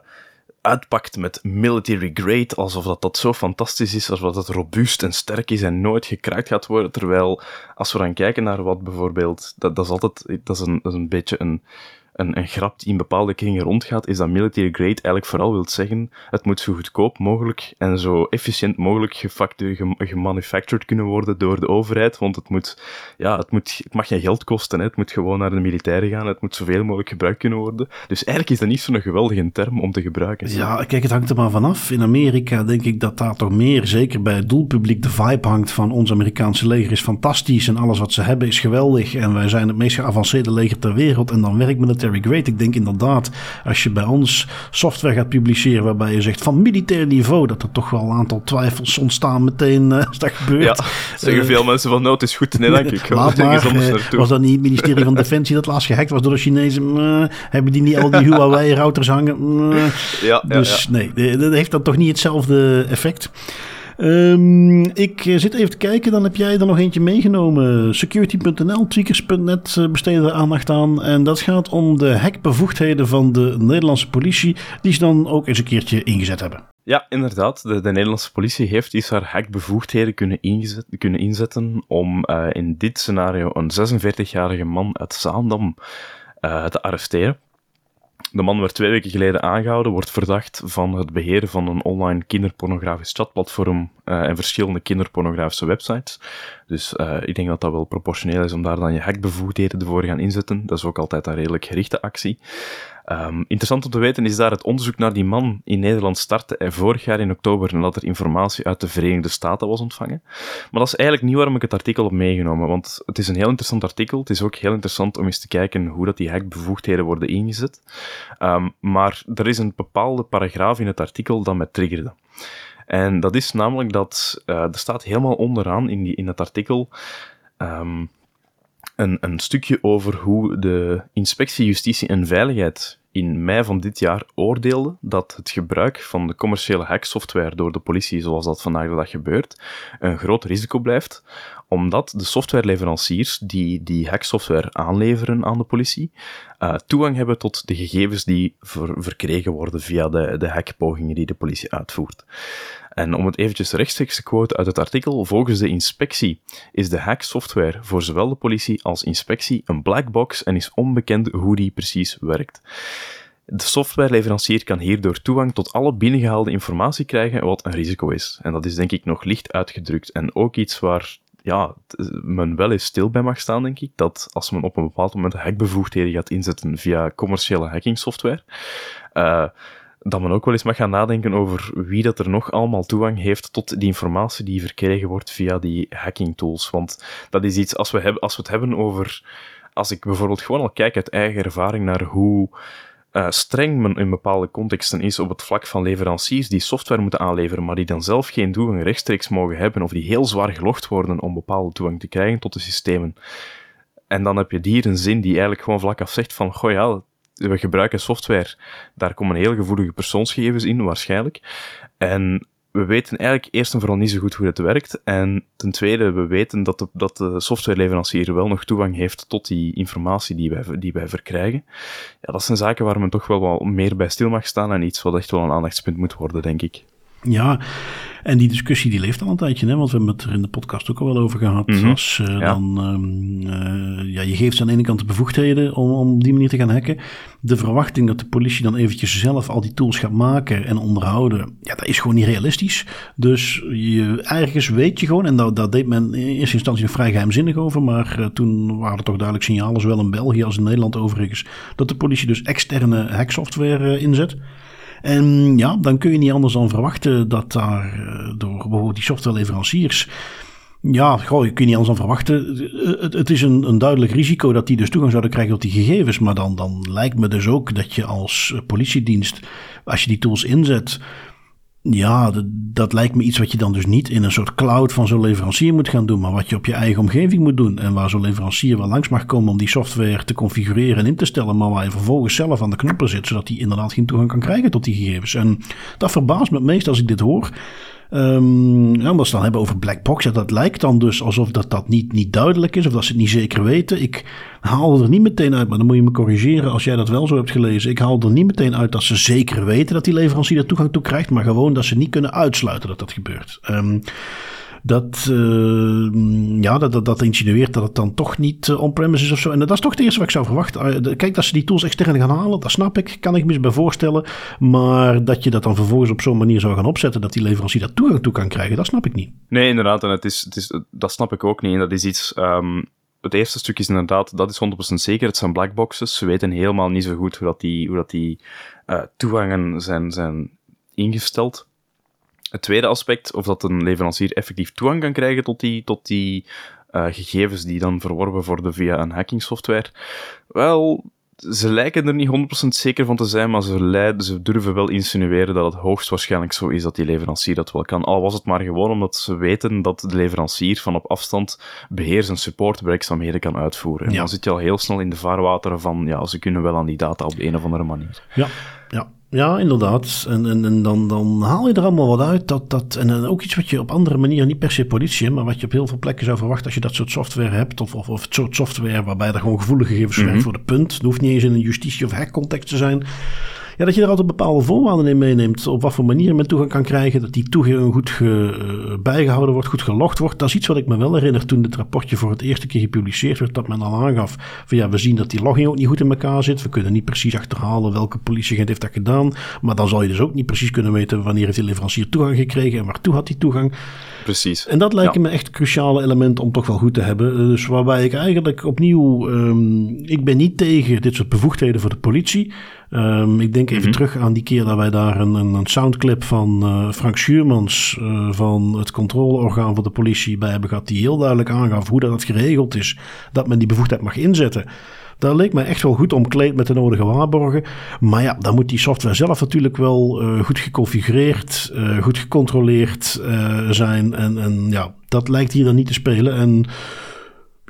uitpakt met military grade, alsof dat, dat zo fantastisch is, alsof dat robuust en sterk is en nooit gekraakt gaat worden. Terwijl, als we dan kijken naar wat bijvoorbeeld, dat, dat is altijd, dat is een, dat is een beetje een, een, grap die in bepaalde kringen rondgaat, is dat military grade eigenlijk vooral wil zeggen, het moet zo goedkoop mogelijk en zo efficiënt mogelijk gemanufactured kunnen worden door de overheid, want het moet, ja, het moet, het mag geen geld kosten, hè. het moet gewoon naar de militairen gaan, het moet zoveel mogelijk gebruikt kunnen worden. Dus eigenlijk is dat niet zo'n geweldige term om te gebruiken. Ja, kijk, het hangt er maar vanaf. In Amerika denk ik dat daar toch meer, zeker bij het doelpubliek, de vibe hangt van ons Amerikaanse leger is fantastisch en alles wat ze hebben is geweldig en wij zijn het meest geavanceerde leger ter wereld en dan werkt military Great. Ik denk inderdaad, als je bij ons software gaat publiceren waarbij je zegt van militair niveau, dat er toch wel een aantal twijfels ontstaan meteen uh, als dat gebeurt. Ja, zeggen uh, veel mensen van nou, het is goed, nee dank ik. Laat maar, uh, was dat niet het ministerie van Defensie dat laatst gehackt was door de Chinezen? hebben die niet al die Huawei-routers hangen? ja, dus nee, dat heeft dan toch niet hetzelfde effect. Um, ik eh, zit even te kijken, dan heb jij er nog eentje meegenomen. Security.nl, tweakers.net uh, besteden aandacht aan. En dat gaat om de hackbevoegdheden van de Nederlandse politie, die ze dan ook eens een keertje ingezet hebben. Ja, inderdaad. De, de Nederlandse politie heeft iets haar hackbevoegdheden kunnen, ingezet, kunnen inzetten om uh, in dit scenario een 46-jarige man uit Zaandam te arresteren. De man werd twee weken geleden aangehouden, wordt verdacht van het beheren van een online kinderpornografisch chatplatform uh, en verschillende kinderpornografische websites. Dus uh, ik denk dat dat wel proportioneel is om daar dan je hackbevoegdheden voor gaan inzetten. Dat is ook altijd een redelijk gerichte actie. Um, interessant om te weten is daar het onderzoek naar die man in Nederland startte vorig jaar in oktober nadat er informatie uit de Verenigde Staten was ontvangen. Maar dat is eigenlijk niet waarom ik het artikel heb meegenomen, want het is een heel interessant artikel. Het is ook heel interessant om eens te kijken hoe dat die hackbevoegdheden worden ingezet. Um, maar er is een bepaalde paragraaf in het artikel dat mij triggerde. En dat is namelijk dat, uh, er staat helemaal onderaan in, die, in het artikel um, een, een stukje over hoe de inspectie Justitie en Veiligheid in mei van dit jaar oordeelde dat het gebruik van de commerciële hacksoftware door de politie, zoals dat vandaag de dag gebeurt, een groot risico blijft, omdat de softwareleveranciers die die hacksoftware aanleveren aan de politie, uh, toegang hebben tot de gegevens die verkregen worden via de, de hackpogingen die de politie uitvoert. En om het eventjes rechtstreeks te quoten uit het artikel, volgens de inspectie is de hacksoftware voor zowel de politie als inspectie een black box en is onbekend hoe die precies werkt. De softwareleverancier kan hierdoor toegang tot alle binnengehaalde informatie krijgen, wat een risico is. En dat is denk ik nog licht uitgedrukt. En ook iets waar ja, men wel eens stil bij mag staan, denk ik, dat als men op een bepaald moment hackbevoegdheden gaat inzetten via commerciële hacking uh, dat men ook wel eens mag gaan nadenken over wie dat er nog allemaal toegang heeft tot die informatie die verkregen wordt via die hacking tools. Want dat is iets, als we, als we het hebben over, als ik bijvoorbeeld gewoon al kijk uit eigen ervaring naar hoe uh, streng men in bepaalde contexten is op het vlak van leveranciers die software moeten aanleveren, maar die dan zelf geen toegang rechtstreeks mogen hebben, of die heel zwaar gelogd worden om bepaalde toegang te krijgen tot de systemen. En dan heb je hier een zin die eigenlijk gewoon vlak af zegt van, goh ja, we gebruiken software, daar komen heel gevoelige persoonsgegevens in, waarschijnlijk. En we weten eigenlijk eerst en vooral niet zo goed hoe het werkt. En ten tweede, we weten dat de, dat de softwareleverancier wel nog toegang heeft tot die informatie die wij, die wij verkrijgen. Ja, dat zijn zaken waar men toch wel wat meer bij stil mag staan en iets wat echt wel een aandachtspunt moet worden, denk ik. Ja, en die discussie die leeft al een tijdje, hè? want we hebben het er in de podcast ook al wel over gehad. Mm Als, uh, ja. dan, um, uh, je geeft ze aan de ene kant de bevoegdheden om, om die manier te gaan hacken. De verwachting dat de politie dan eventjes zelf al die tools gaat maken en onderhouden, ja, dat is gewoon niet realistisch. Dus je, ergens weet je gewoon, en dat, dat deed men in eerste instantie nog vrij geheimzinnig over, maar uh, toen waren er toch duidelijk signalen, zowel in België als in Nederland overigens, dat de politie dus externe hacksoftware inzet. En ja, dan kun je niet anders dan verwachten dat daar eh, door bijvoorbeeld die softwareleveranciers. Ja, goh, je kunt niet anders dan verwachten. Het, is een, een, duidelijk risico dat die dus toegang zouden krijgen tot die gegevens. Maar dan, dan lijkt me dus ook dat je als politiedienst, als je die tools inzet, ja, dat, dat, lijkt me iets wat je dan dus niet in een soort cloud van zo'n leverancier moet gaan doen, maar wat je op je eigen omgeving moet doen. En waar zo'n leverancier wel langs mag komen om die software te configureren en in te stellen, maar waar je vervolgens zelf aan de knoppen zit, zodat hij inderdaad geen toegang kan krijgen tot die gegevens. En dat verbaast me het meest als ik dit hoor. Um, ja, als we dan hebben over black box, ja, dat lijkt dan dus alsof dat, dat niet, niet duidelijk is of dat ze het niet zeker weten. Ik haal er niet meteen uit, maar dan moet je me corrigeren als jij dat wel zo hebt gelezen. Ik haal er niet meteen uit dat ze zeker weten dat die leverancier er toegang toe krijgt, maar gewoon dat ze niet kunnen uitsluiten dat dat gebeurt. Um, dat, uh, ja, dat, dat, dat insinueert dat het dan toch niet uh, on-premise is of zo. En dat is toch het eerste wat ik zou verwachten. Uh, kijk, dat ze die tools extern gaan halen, dat snap ik, kan ik me bij voorstellen. Maar dat je dat dan vervolgens op zo'n manier zou gaan opzetten dat die leverancier daar toegang toe kan krijgen, dat snap ik niet. Nee, inderdaad. En het is, het is, dat snap ik ook niet. En dat is iets. Um, het eerste stuk is inderdaad, dat is 100% zeker. Het zijn blackboxes. Ze weten helemaal niet zo goed hoe dat die, hoe dat die toegangen zijn, zijn ingesteld. Het tweede aspect, of dat een leverancier effectief toegang kan krijgen tot die, tot die uh, gegevens die dan verworven worden via een hacking software. Wel, ze lijken er niet 100% zeker van te zijn, maar ze, leiden, ze durven wel insinueren dat het hoogstwaarschijnlijk zo is dat die leverancier dat wel kan. Al was het maar gewoon omdat ze weten dat de leverancier van op afstand beheers- en supportwerkzaamheden kan uitvoeren. En dan zit je al heel snel in de vaarwateren van, ja, ze kunnen wel aan die data op de een of andere manier. Ja, ja. Ja, inderdaad. En, en, en dan, dan haal je er allemaal wat uit. Dat, dat, en ook iets wat je op andere manieren, niet per se politie, maar wat je op heel veel plekken zou verwachten als je dat soort software hebt. Of, of, of het soort software waarbij er gewoon gevoelige gegevens mm -hmm. voor de punt. Het hoeft niet eens in een justitie- of hackcontext te zijn. Ja, dat je er altijd bepaalde voorwaarden in meeneemt. Op wat voor manier men toegang kan krijgen. Dat die toegang goed ge, uh, bijgehouden wordt, goed gelogd wordt. Dat is iets wat ik me wel herinner toen dit rapportje voor het eerste keer gepubliceerd werd. Dat men al aangaf van ja, we zien dat die logging ook niet goed in elkaar zit. We kunnen niet precies achterhalen welke politieagent heeft dat gedaan. Maar dan zal je dus ook niet precies kunnen weten wanneer heeft die leverancier toegang gekregen en waartoe had die toegang. Precies. En dat lijken ja. me echt cruciale elementen om toch wel goed te hebben. Dus waarbij ik eigenlijk opnieuw, um, ik ben niet tegen dit soort bevoegdheden voor de politie. Um, ik denk even mm -hmm. terug aan die keer dat wij daar een, een, een soundclip van uh, Frank Schuurmans uh, van het controleorgaan van de politie bij hebben gehad. Die heel duidelijk aangaf hoe dat geregeld is. Dat men die bevoegdheid mag inzetten. Dat leek mij echt wel goed omkleed met de nodige waarborgen. Maar ja, dan moet die software zelf natuurlijk wel uh, goed geconfigureerd, uh, goed gecontroleerd uh, zijn. En, en ja, dat lijkt hier dan niet te spelen. En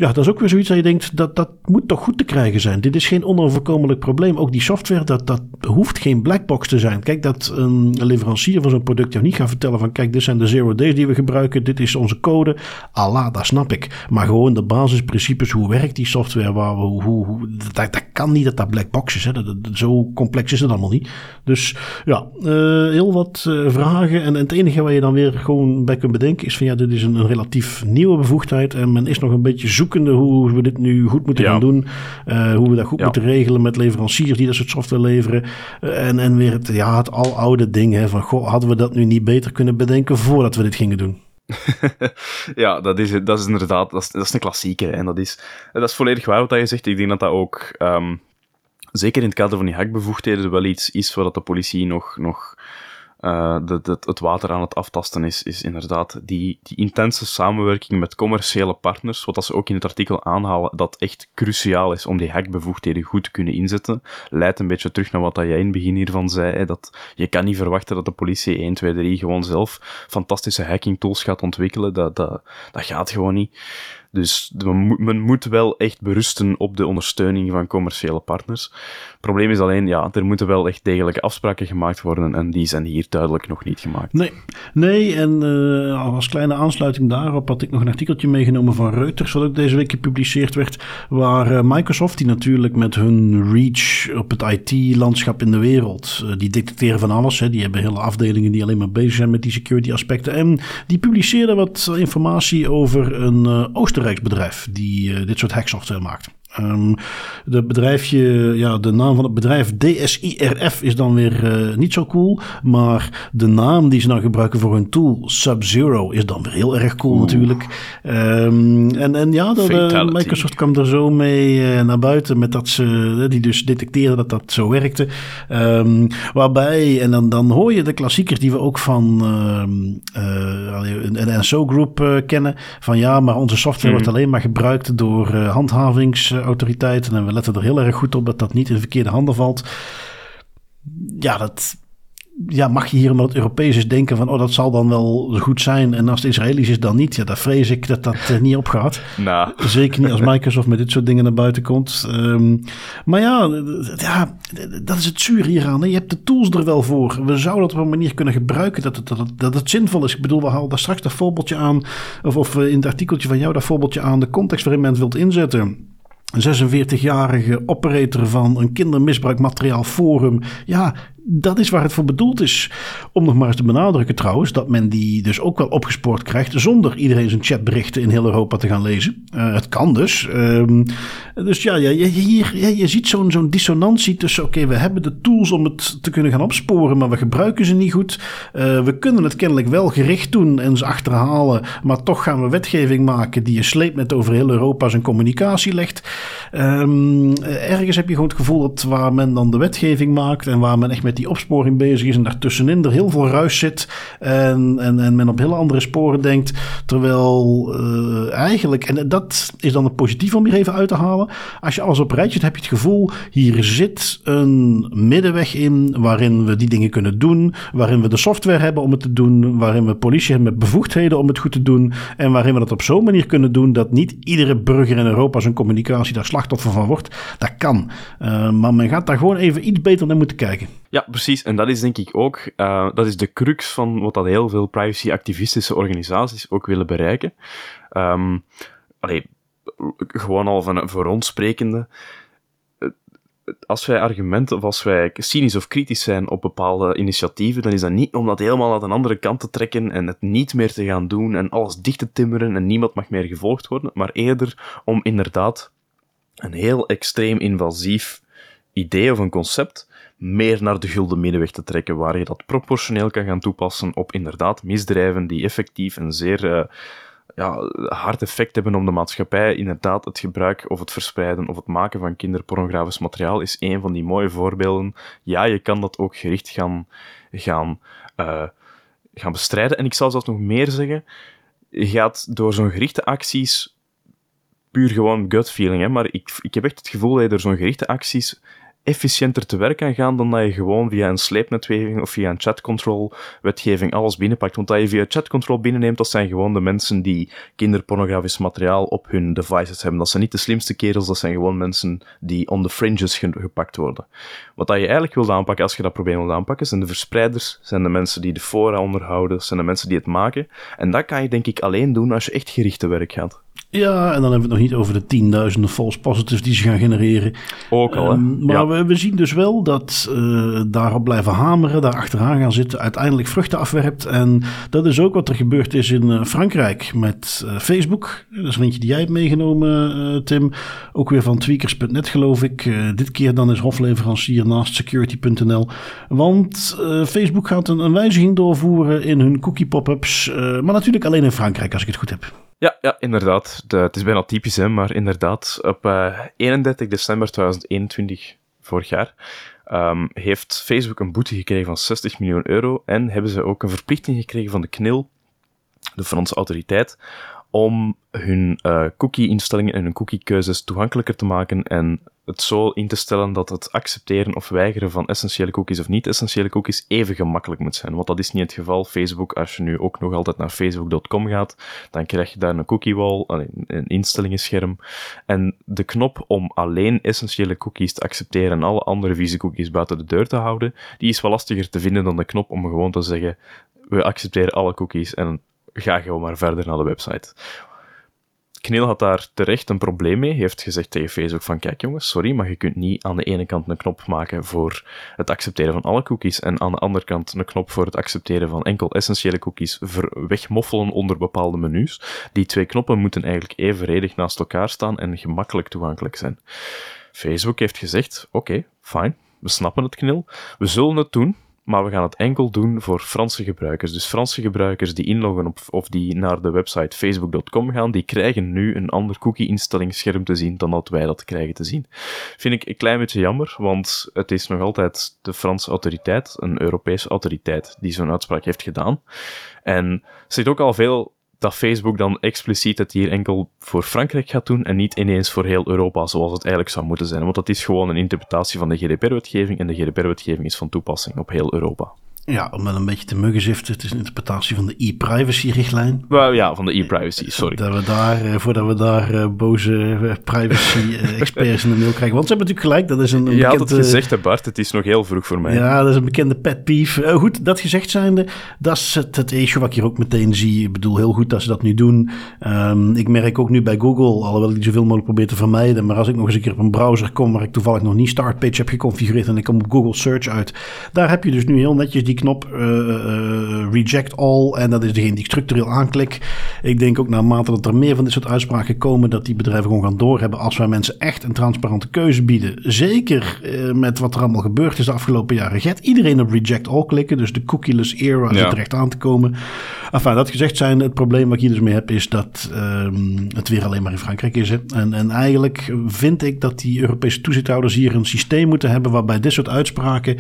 ja, dat is ook weer zoiets dat je denkt, dat, dat moet toch goed te krijgen zijn. Dit is geen onoverkomelijk probleem. Ook die software, dat, dat hoeft geen blackbox te zijn. Kijk, dat een leverancier van zo'n product jou niet gaat vertellen van, kijk, dit zijn de zero days die we gebruiken, dit is onze code. Allah, dat snap ik. Maar gewoon de basisprincipes, hoe werkt die software, waar we, hoe, dat, kan niet dat dat blackbox is. Hè. Dat, zo complex is het allemaal niet. Dus ja, uh, heel wat uh, vragen. En, en, het enige waar je dan weer gewoon bij kunt bedenken is van, ja, dit is een, een relatief nieuwe bevoegdheid en men is nog een beetje zoek hoe we dit nu goed moeten gaan doen. Uh, hoe we dat goed moeten regelen met leveranciers die dat soort software leveren. Uh, en, en weer het, ja, het aloude ding hè, van, goh, hadden we dat nu niet beter kunnen bedenken voordat we dit gingen doen? ja, dat is, dat is inderdaad, dat is, dat is een klassieker. En dat is, dat is volledig waar wat je zegt. Ik denk dat dat ook, um, zeker in het kader van die hackbevoegdheden, wel iets is waar de politie nog, nog uh, het water aan het aftasten is, is inderdaad die, die intense samenwerking met commerciële partners, wat ze ook in het artikel aanhalen, dat echt cruciaal is om die hackbevoegdheden goed te kunnen inzetten. Leidt een beetje terug naar wat jij in het begin hiervan zei, hè, dat je kan niet verwachten dat de politie 1, 2, 3 gewoon zelf fantastische hacking tools gaat ontwikkelen. Dat, dat, dat gaat gewoon niet. Dus men moet wel echt berusten op de ondersteuning van commerciële partners. Het probleem is alleen, ja, er moeten wel echt degelijke afspraken gemaakt worden en die zijn hier duidelijk nog niet gemaakt. Nee, nee en uh, als kleine aansluiting daarop had ik nog een artikeltje meegenomen van Reuters, wat ook deze week gepubliceerd werd, waar uh, Microsoft, die natuurlijk met hun reach op het IT-landschap in de wereld, uh, die detecteren van alles, hè, die hebben hele afdelingen die alleen maar bezig zijn met die security aspecten, en die publiceerden wat informatie over een Oostenrijk Oostenrijks die uh, dit soort hacksoftware maakt. Um, de bedrijfje, ja, de naam van het bedrijf DSIRF is dan weer uh, niet zo cool. Maar de naam die ze nou gebruiken voor hun tool, Sub-Zero, is dan weer heel erg cool natuurlijk. Um, en, en ja, de, uh, Microsoft kwam er zo mee uh, naar buiten met dat ze, die dus detecteerden dat dat zo werkte. Um, waarbij, en dan, dan hoor je de klassiekers die we ook van een NSO Group kennen. Van ja, maar onze software wordt alleen maar gebruikt door handhavings autoriteiten. En we letten er heel erg goed op dat dat niet in verkeerde handen valt. Ja, dat, ja, mag je hier omdat het Europees is denken van, oh, dat zal dan wel goed zijn. En als het Israëlisch is, dan niet. Ja, daar vrees ik dat dat uh, niet opgaat. Nou. Zeker niet als Microsoft met dit soort dingen naar buiten komt. Um, maar ja, ja, dat is het zuur hieraan. Hè. Je hebt de tools er wel voor. We zouden het op een manier kunnen gebruiken dat het, dat het, dat het zinvol is. Ik bedoel, we halen daar straks dat voorbeeldje aan, of, of in het artikeltje van jou dat voorbeeldje aan, de context waarin men het wilt inzetten. Een 46-jarige operator van een kindermisbruikmateriaal forum. Ja, dat is waar het voor bedoeld is. Om nog maar eens te benadrukken trouwens, dat men die dus ook wel opgespoord krijgt zonder iedereen zijn chatberichten in heel Europa te gaan lezen. Uh, het kan dus. Um, dus ja, ja, hier, je ziet zo'n zo'n dissonantie tussen, oké, we hebben de tools om het te kunnen gaan opsporen, maar we gebruiken ze niet goed. Uh, we kunnen het kennelijk wel gericht doen en ze achterhalen, maar toch gaan we wetgeving maken die je met over heel Europa zijn communicatie legt. Um, ergens heb je gewoon het gevoel dat waar men dan de wetgeving maakt en waar men echt met die opsporing bezig is en daartussenin er heel veel ruis zit en, en, en men op hele andere sporen denkt. Terwijl uh, eigenlijk, en dat is dan het positief om hier even uit te halen. Als je alles op rijtje hebt, heb je het gevoel, hier zit een middenweg in waarin we die dingen kunnen doen, waarin we de software hebben om het te doen, waarin we politie hebben met bevoegdheden om het goed te doen en waarin we dat op zo'n manier kunnen doen dat niet iedere burger in Europa zijn communicatie daar slachtoffer van wordt. Dat kan. Uh, maar men gaat daar gewoon even iets beter naar moeten kijken. Ja, precies. En dat is denk ik ook, uh, dat is de crux van wat dat heel veel privacy-activistische organisaties ook willen bereiken. Um, allee, gewoon al van voor ons sprekende. Als wij argumenten of als wij cynisch of kritisch zijn op bepaalde initiatieven, dan is dat niet om dat helemaal aan een andere kant te trekken en het niet meer te gaan doen en alles dicht te timmeren en niemand mag meer gevolgd worden, maar eerder om inderdaad een heel extreem invasief idee of een concept meer naar de gulden middenweg te trekken, waar je dat proportioneel kan gaan toepassen op inderdaad misdrijven die effectief een zeer uh, ja, hard effect hebben op de maatschappij. Inderdaad, het gebruik of het verspreiden of het maken van kinderpornografisch materiaal is een van die mooie voorbeelden. Ja, je kan dat ook gericht gaan, gaan, uh, gaan bestrijden. En ik zal zelfs nog meer zeggen, je gaat door zo'n gerichte acties puur gewoon gut feeling, hè, maar ik, ik heb echt het gevoel dat je door zo'n gerichte acties efficiënter te werk kan gaan dan dat je gewoon via een sleepnetweging of via een chatcontrol wetgeving alles binnenpakt. Want dat je via chatcontrol binnenneemt, dat zijn gewoon de mensen die kinderpornografisch materiaal op hun devices hebben. Dat zijn niet de slimste kerels, dat zijn gewoon mensen die on the fringes gepakt worden. Wat dat je eigenlijk wilt aanpakken als je dat probleem wilt aanpakken, zijn de verspreiders, zijn de mensen die de fora onderhouden, zijn de mensen die het maken. En dat kan je denk ik alleen doen als je echt gerichte werk gaat. Ja, en dan hebben we het nog niet over de tienduizenden false positives die ze gaan genereren. Ook al, hè? Um, maar we, we, zien dus wel dat uh, daarop blijven hameren, daar achteraan gaan zitten, uiteindelijk vruchten afwerpt. En dat is ook wat er gebeurd is in uh, Frankrijk met uh, Facebook. Dat is een eentje die jij hebt meegenomen, Tim. Ook weer van tweakers.net, geloof ik. dit keer dan is hofleverancier naast security.nl. Want Facebook gaat een, een, wijziging doorvoeren in hun cookie pop-ups. maar natuurlijk alleen in Frankrijk, als ik het goed heb. Ja, ja inderdaad. De, het is bijna typisch, hè, maar inderdaad. Op uh, 31 december 2021, vorig jaar, um, heeft Facebook een boete gekregen van 60 miljoen euro en hebben ze ook een verplichting gekregen van de KNIL, de Franse autoriteit, om hun uh, cookie-instellingen en hun cookie-keuzes toegankelijker te maken en het zo in te stellen dat het accepteren of weigeren van essentiële cookies of niet-essentiële cookies even gemakkelijk moet zijn. Want dat is niet het geval. Facebook, als je nu ook nog altijd naar facebook.com gaat, dan krijg je daar een cookie wall, een instellingenscherm. En de knop om alleen essentiële cookies te accepteren en alle andere vieze cookies buiten de deur te houden, die is wel lastiger te vinden dan de knop om gewoon te zeggen, we accepteren alle cookies en ga gewoon maar verder naar de website. Kneel had daar terecht een probleem mee. Heeft gezegd tegen Facebook van, kijk jongens, sorry, maar je kunt niet aan de ene kant een knop maken voor het accepteren van alle cookies en aan de andere kant een knop voor het accepteren van enkel essentiële cookies wegmoffelen onder bepaalde menus. Die twee knoppen moeten eigenlijk evenredig naast elkaar staan en gemakkelijk toegankelijk zijn. Facebook heeft gezegd, oké, okay, fijn, we snappen het knil, we zullen het doen, maar we gaan het enkel doen voor Franse gebruikers. Dus Franse gebruikers die inloggen op, of die naar de website facebook.com gaan, die krijgen nu een ander cookie-instellingsscherm te zien dan dat wij dat krijgen te zien. Vind ik een klein beetje jammer, want het is nog altijd de Franse autoriteit, een Europese autoriteit, die zo'n uitspraak heeft gedaan. En er zit ook al veel dat Facebook dan expliciet het hier enkel voor Frankrijk gaat doen en niet ineens voor heel Europa, zoals het eigenlijk zou moeten zijn. Want dat is gewoon een interpretatie van de GDPR-wetgeving en de GDPR-wetgeving is van toepassing op heel Europa. Ja, om met een beetje te muggenziften. Het is een interpretatie van de e-privacy-richtlijn. Well, ja, van de e-privacy, sorry. Dat we daar, eh, voordat we daar uh, boze privacy-experts in de mail krijgen. Want ze hebben natuurlijk gelijk, dat is een, een Je bekende... had het gezegd, hè Bart, het is nog heel vroeg voor mij. Ja, dat is een bekende pet peeve. goed, dat gezegd zijnde, dat is het, het issue wat ik hier ook meteen zie. Ik bedoel, heel goed dat ze dat nu doen. Um, ik merk ook nu bij Google, alhoewel ik die zoveel mogelijk probeer te vermijden, maar als ik nog eens een keer op een browser kom waar ik toevallig nog niet Startpage heb geconfigureerd en ik kom op Google Search uit, daar heb je dus nu heel netjes die knop uh, uh, reject all. En dat is degene die ik structureel aanklik. Ik denk ook naarmate dat er meer van dit soort uitspraken komen, dat die bedrijven gewoon gaan doorhebben als wij mensen echt een transparante keuze bieden. Zeker uh, met wat er allemaal gebeurd is de afgelopen jaren. Gaat iedereen op reject all klikken. Dus de cookieless era ja. zit recht aan te komen. Enfin, dat gezegd zijn, het probleem wat ik hier dus mee heb is dat um, het weer alleen maar in Frankrijk is. Hè. En, en eigenlijk vind ik dat die Europese toezichthouders hier een systeem moeten hebben waarbij dit soort uitspraken,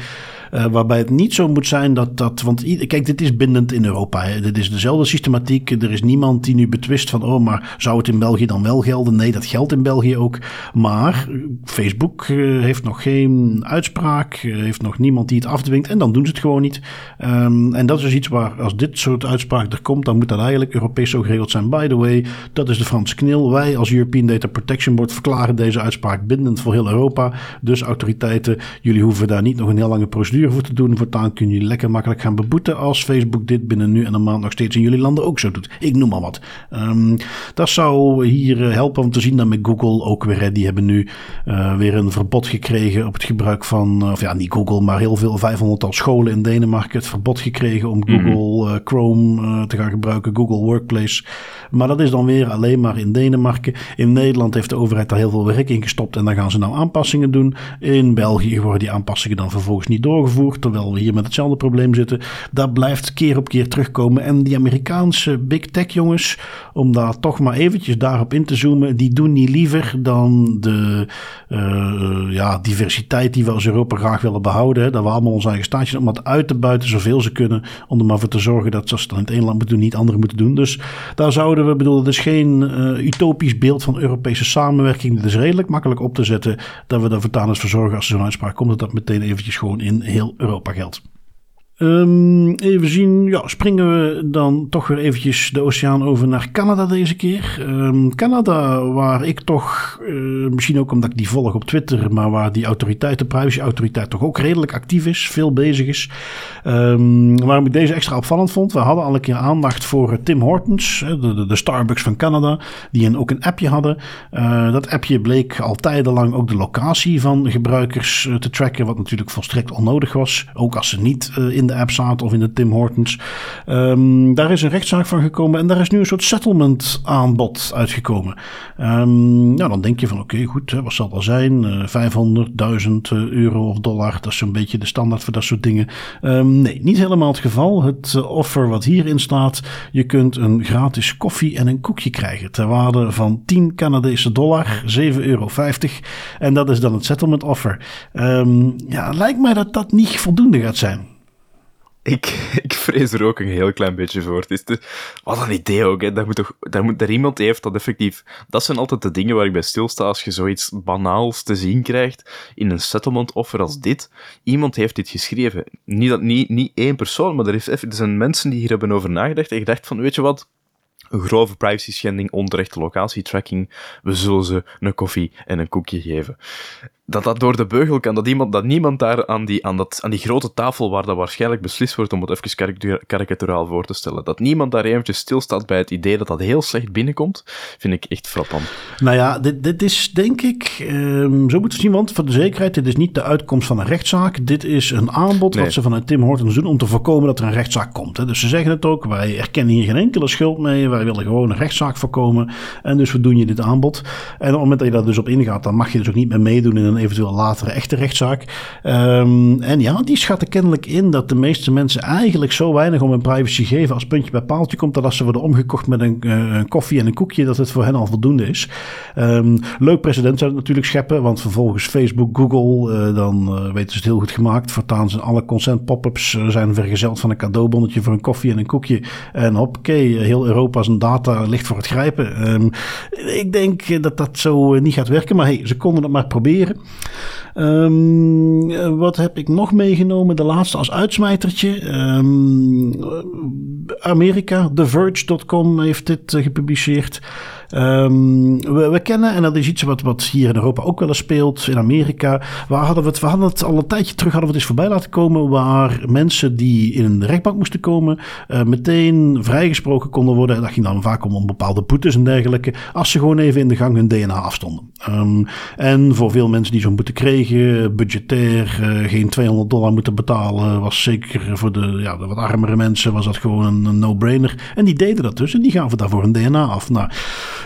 waarbij het niet zo moet zijn dat dat, want kijk, dit is bindend in Europa. Hè. Dit is dezelfde systematiek. Er is niemand die nu betwist van, oh, maar zou het in België dan wel gelden? Nee, dat geldt in België ook. Maar Facebook uh, heeft nog geen uitspraak, uh, heeft nog niemand die het afdwingt en dan doen ze het gewoon niet. Um, en dat is dus iets waar, als dit soort er komt, dan moet dat eigenlijk Europees zo geregeld zijn. By the way, dat is de Franse knil. Wij als European Data Protection Board verklaren deze uitspraak bindend voor heel Europa. Dus autoriteiten, jullie hoeven daar niet nog een heel lange procedure voor te doen. Voortaan kunnen jullie lekker makkelijk gaan beboeten als Facebook dit binnen nu en een maand nog steeds in jullie landen ook zo doet. Ik noem maar wat. Um, dat zou hier helpen om te zien dat met Google ook weer, die hebben nu uh, weer een verbod gekregen op het gebruik van, of ja, niet Google, maar heel veel 500 scholen in Denemarken het verbod gekregen om Google mm -hmm. uh, Chrome uh, te gaan gebruiken, Google Workplace. Maar dat is dan weer alleen maar in Denemarken. In Nederland heeft de overheid daar heel veel werk in gestopt en dan gaan ze nou aanpassingen doen. In België worden die aanpassingen dan vervolgens niet doorgevoerd, terwijl we hier met hetzelfde probleem zitten. Dat blijft keer op keer terugkomen. En die Amerikaanse big tech jongens, om daar toch maar eventjes daarop in te zoomen, die doen niet liever dan de uh, ja, diversiteit die we als Europa graag willen behouden. Dat we allemaal ons eigen staatje om wat uit te buiten zoveel ze kunnen. Om er maar voor te zorgen dat, ze dan in het Greenland moeten doen, niet anderen moeten doen. Dus daar zouden we, bedoel, het is geen uh, utopisch beeld van Europese samenwerking. Het is redelijk makkelijk op te zetten dat we voortaan eens voor zorgen als er zo'n uitspraak komt, dat dat meteen eventjes gewoon in heel Europa geldt. Um, even zien, ja, springen we dan toch weer eventjes de oceaan over naar Canada deze keer. Um, Canada, waar ik toch, uh, misschien ook omdat ik die volg op Twitter, maar waar die autoriteit, de privacyautoriteit, toch ook redelijk actief is, veel bezig is. Um, waarom ik deze extra opvallend vond, we hadden al een keer aandacht voor Tim Hortons, de, de, de Starbucks van Canada, die een, ook een appje hadden. Uh, dat appje bleek al tijdenlang ook de locatie van gebruikers te tracken, wat natuurlijk volstrekt onnodig was, ook als ze niet in de de app staat of in de Tim Hortons. Um, daar is een rechtszaak van gekomen en daar is nu een soort settlement aanbod uitgekomen. Um, nou, dan denk je van oké, goed, hè, wat zal dat zijn? Uh, 500.000 euro of dollar, dat is zo'n beetje de standaard voor dat soort dingen. Um, nee, niet helemaal het geval. Het uh, offer wat hierin staat, je kunt een gratis koffie en een koekje krijgen ter waarde van 10 Canadese dollar, 7,50 euro. En dat is dan het settlement offer. Ja, lijkt mij dat dat niet voldoende gaat zijn. Ik, ik vrees er ook een heel klein beetje voor. Het is de, wat een idee ook. Hè. Moet toch, daar moet er iemand heeft dat effectief. Dat zijn altijd de dingen waar ik bij stilsta als je zoiets banaals te zien krijgt in een settlement offer als dit. Iemand heeft dit geschreven. Niet, dat, niet, niet één persoon, maar er, heeft, er zijn mensen die hier hebben over nagedacht en gedacht van, weet je wat, een grove privacy schending, onterechte locatietracking. We zullen ze een koffie en een koekje geven dat dat door de beugel kan, dat, iemand, dat niemand daar aan die, aan, dat, aan die grote tafel waar dat waarschijnlijk beslist wordt, om het even karikaturaal voor te stellen, dat niemand daar eventjes stilstaat bij het idee dat dat heel slecht binnenkomt, vind ik echt frappant. Nou ja, dit, dit is denk ik, um, zo moeten we zien, want voor de zekerheid, dit is niet de uitkomst van een rechtszaak, dit is een aanbod nee. wat ze vanuit Tim Hortons doen om te voorkomen dat er een rechtszaak komt. Hè. Dus ze zeggen het ook, wij erkennen hier geen enkele schuld mee, wij willen gewoon een rechtszaak voorkomen en dus we doen je dit aanbod. En op het moment dat je daar dus op ingaat, dan mag je dus ook niet meer meedoen in een eventueel latere echte rechtszaak. Um, en ja, die schatten kennelijk in dat de meeste mensen eigenlijk zo weinig om hun privacy geven als puntje bij paaltje komt, dat als ze worden omgekocht met een, uh, een koffie en een koekje, dat het voor hen al voldoende is. Um, leuk precedent zou het natuurlijk scheppen, want vervolgens Facebook, Google, uh, dan uh, weten ze het heel goed gemaakt. Voortaan zijn alle consent pop-ups zijn vergezeld van een cadeaubonnetje voor een koffie en een koekje. En hoppakee, heel Europa data ligt voor het grijpen. Um, ik denk dat dat zo niet gaat werken, maar hey, ze konden het maar proberen. Um, wat heb ik nog meegenomen? De laatste als uitsmijtertje. Um, Amerika, TheVerge.com heeft dit uh, gepubliceerd. Um, we, we, kennen, en dat is iets wat, wat hier in Europa ook wel eens speelt, in Amerika. Waar hadden we, het, we hadden het al een tijdje terug hadden we het eens voorbij laten komen. Waar mensen die in een rechtbank moesten komen, uh, meteen vrijgesproken konden worden. En dat ging dan vaak om, om bepaalde boetes en dergelijke. Als ze gewoon even in de gang hun DNA afstonden. Um, en voor veel mensen die zo'n boete kregen, budgetair, uh, geen 200 dollar moeten betalen, was zeker voor de, ja, de wat armere mensen was dat gewoon een, een no-brainer. En die deden dat dus en die gaven daarvoor een DNA af. Nou,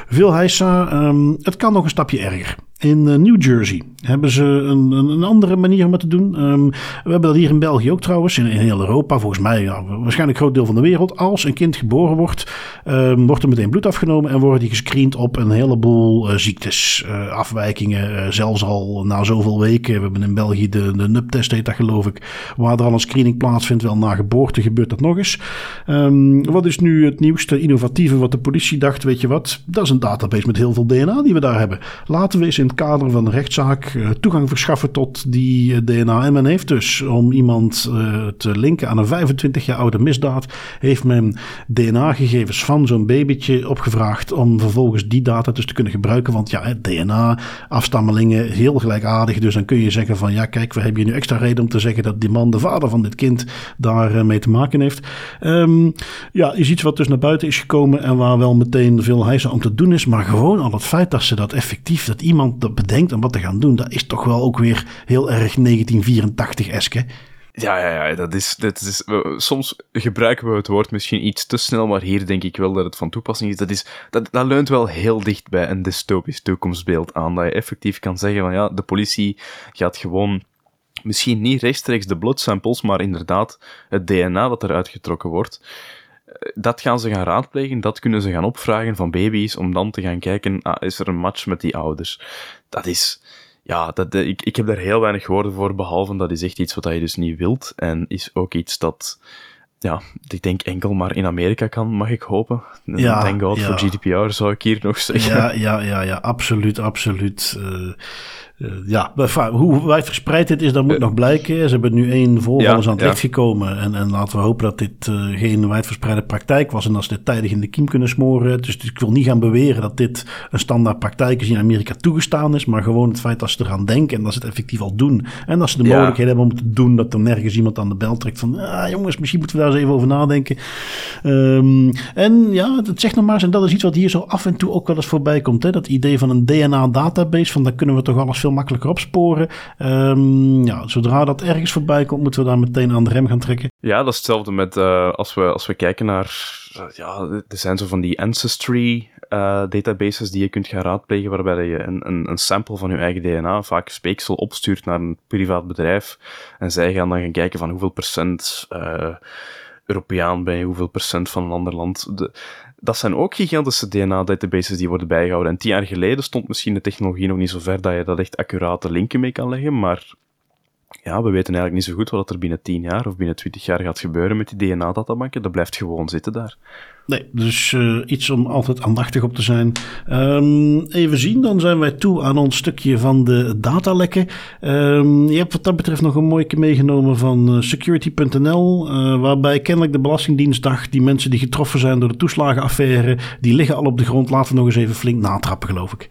veel heisa, um, het kan nog een stapje erger. In uh, New Jersey hebben ze een, een, andere manier om het te doen. Um, we hebben dat hier in België ook trouwens, in, heel Europa, volgens mij waarschijnlijk een groot deel van de wereld. Als een kind geboren wordt, um, wordt er meteen bloed afgenomen en worden die gescreend op een heleboel uh, ziektes, uh, afwijkingen. zelfs al na zoveel weken. We hebben in België de, de NUP-test, heet dat geloof ik, waar er al een screening plaatsvindt. Wel na geboorte gebeurt dat nog eens. Um, wat is nu het nieuwste innovatieve wat de politie dacht? Weet je wat? Dat is een database met heel veel DNA die we daar hebben. Laten we eens in het kader van een rechtszaak uh, toegang verschaffen tot die uh, DNA. En men heeft dus, om iemand uh, te linken aan een 25 jaar oude misdaad, heeft men DNA-gegevens van zo'n babytje opgevraagd om vervolgens die data dus te kunnen gebruiken. Want ja, DNA, afstammelingen, heel gelijkaardig. Dus dan kun je zeggen van ja, kijk, we hebben hier nu extra reden om te zeggen dat die man, de vader van dit kind, daar mee te maken heeft. Um, ja, is iets wat dus naar buiten is gekomen en waar wel meteen veel heisa om te doen is. Maar gewoon al het feit dat ze dat effectief, dat iemand dat bedenkt om wat te gaan doen, dat is toch wel ook weer heel erg 1984-eske. Ja, ja, ja, dat is, dat is, soms gebruiken we het woord misschien iets te snel, maar hier denk ik wel dat het van toepassing is. Dat, is, dat, dat leunt wel heel dicht bij een dystopisch toekomstbeeld aan, dat je effectief kan zeggen van ja, de politie gaat gewoon misschien niet rechtstreeks de bloedsamples, maar inderdaad het DNA dat eruit getrokken wordt dat gaan ze gaan raadplegen, dat kunnen ze gaan opvragen van baby's, om dan te gaan kijken, ah, is er een match met die ouders? Dat is, ja, dat, ik, ik heb daar heel weinig woorden voor, behalve dat is echt iets wat je dus niet wilt, en is ook iets dat, ja, ik denk enkel maar in Amerika kan, mag ik hopen. Ja, Thank God ja. voor GDPR, zou ik hier nog zeggen. Ja, ja, ja, ja absoluut, absoluut. Uh, uh, ja, hoe wijdverspreid dit is, dat moet uh, nog blijken. Ze hebben nu één voorval ja, aan het licht gekomen. En, en laten we hopen dat dit uh, geen wijdverspreide praktijk was. En dat ze dit tijdig in de kiem kunnen smoren. Dus ik wil niet gaan beweren dat dit een standaard praktijk is die in Amerika toegestaan is. Maar gewoon het feit dat ze eraan denken en dat ze het effectief al doen. En dat ze de ja. mogelijkheden hebben om te doen. Dat er nergens iemand aan de bel trekt van... Ah, jongens, misschien moeten we daar eens even over nadenken. Um, en ja, het zegt nog maar eens. En dat is iets wat hier zo af en toe ook wel eens voorbij komt. Hè? Dat idee van een DNA-database. Van daar kunnen we toch alles veel makkelijker opsporen. Um, ja, zodra dat ergens voorbij komt, moeten we daar meteen aan de rem gaan trekken. Ja, dat is hetzelfde met uh, als, we, als we kijken naar. Uh, ja, er zijn zo van die ancestry uh, databases die je kunt gaan raadplegen, waarbij je een, een, een, sample van je eigen DNA, vaak speeksel, opstuurt naar een privaat bedrijf. En zij gaan dan gaan kijken van hoeveel procent. Europeaan ben je, hoeveel procent van een ander land. De, dat zijn ook gigantische DNA-databases die worden bijgehouden. En tien jaar geleden stond misschien de technologie nog niet zo ver dat je dat echt accurate linken mee kan leggen, maar ja, we weten eigenlijk niet zo goed wat er binnen 10 jaar of binnen 20 jaar gaat gebeuren met die DNA-databanken. Dat blijft gewoon zitten daar. Nee, dus uh, iets om altijd aandachtig op te zijn. Um, even zien, dan zijn wij toe aan ons stukje van de datalekken. Um, je hebt wat dat betreft nog een mooie meegenomen van uh, security.nl, uh, waarbij kennelijk de Belastingdienst dacht, die mensen die getroffen zijn door de toeslagenaffaire, die liggen al op de grond, laten we nog eens even flink natrappen, geloof ik.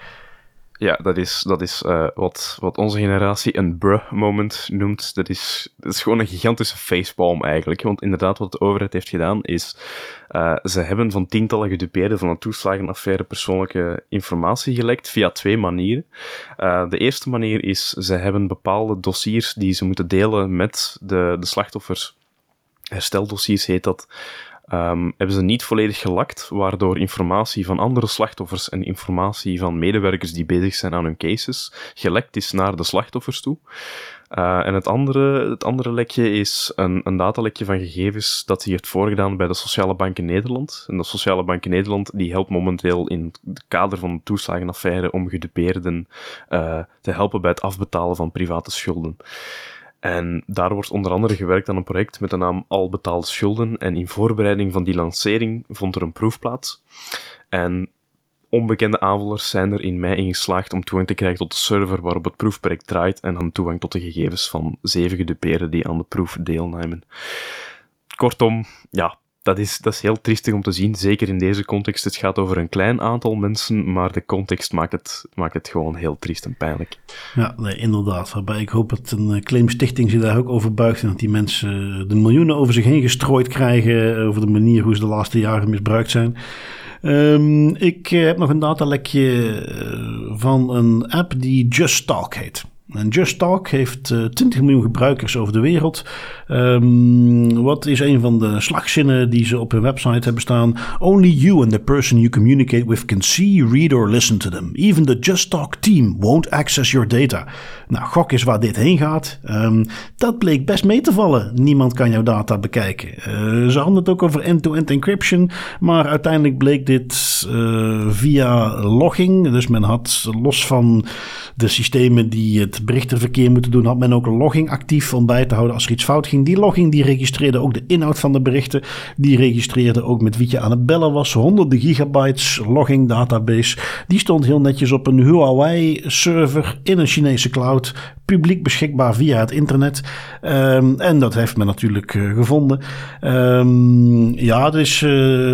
Ja, dat is, dat is uh, wat, wat onze generatie een bruh-moment noemt. Dat is, dat is gewoon een gigantische facepalm eigenlijk. Want inderdaad, wat de overheid heeft gedaan, is... Uh, ze hebben van tientallen gedupeerden van een toeslagenaffaire persoonlijke informatie gelekt via twee manieren. Uh, de eerste manier is, ze hebben bepaalde dossiers die ze moeten delen met de, de slachtoffers. Hersteldossiers heet dat. Um, hebben ze niet volledig gelakt, waardoor informatie van andere slachtoffers en informatie van medewerkers die bezig zijn aan hun cases gelekt is naar de slachtoffers toe. Uh, en het andere, het andere lekje is een, een datalekje van gegevens dat zich heeft voorgedaan bij de Sociale Bank in Nederland. En de Sociale Bank in Nederland die helpt momenteel in het kader van de toeslagenaffaire om gedupeerden uh, te helpen bij het afbetalen van private schulden. En daar wordt onder andere gewerkt aan een project met de naam Al betaalde schulden. En in voorbereiding van die lancering vond er een proef plaats. En onbekende aanvallers zijn er in mei in geslaagd om toegang te krijgen tot de server waarop het proefproject draait en dan toegang tot de gegevens van zeven gedupeerden die aan de proef deelnemen. Kortom, ja, dat is, dat is heel triestig om te zien, zeker in deze context. Het gaat over een klein aantal mensen, maar de context maakt het, maakt het gewoon heel triest en pijnlijk. Ja, inderdaad. Waarbij ik hoop dat een eh, claimstichting zich daar ook over buigt en dat die mensen eh, de miljoenen over zich heen gestrooid krijgen over de manier hoe ze de laatste jaren misbruikt zijn. Um, ik eh, heb nog een datalekje van een app die Just Talk heet. En Just Talk heeft uh, 20 miljoen gebruikers over de wereld. Um, wat is een van de slagzinnen die ze op hun website hebben staan? Only you and the person you communicate with can see, read or listen to them. Even the Just Talk team won't access your data. Nou, gok is waar dit heen gaat. Um, dat bleek best mee te vallen. Niemand kan jouw data bekijken. Uh, ze hadden het ook over end-to-end encryption. Maar uiteindelijk bleek dit uh, via logging. Dus men had los van de systemen die het berichtenverkeer moeten doen, had men ook een logging actief om bij te houden als er iets fout ging. Die logging die registreerde ook de inhoud van de berichten. Die registreerde ook met wie je aan het bellen was. Honderden gigabytes logging database. Die stond heel netjes op een Huawei server in een Chinese cloud. Publiek beschikbaar via het internet. Um, en dat heeft men natuurlijk uh, gevonden. Um, ja, dat is uh,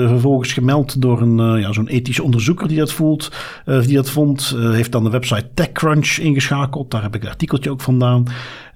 vervolgens gemeld door een, uh, ja, zo'n ethisch onderzoeker die dat voelt. die dat vond. heeft dan de website TechCrunch ingeschakeld. Daar heb ik het artikeltje ook vandaan.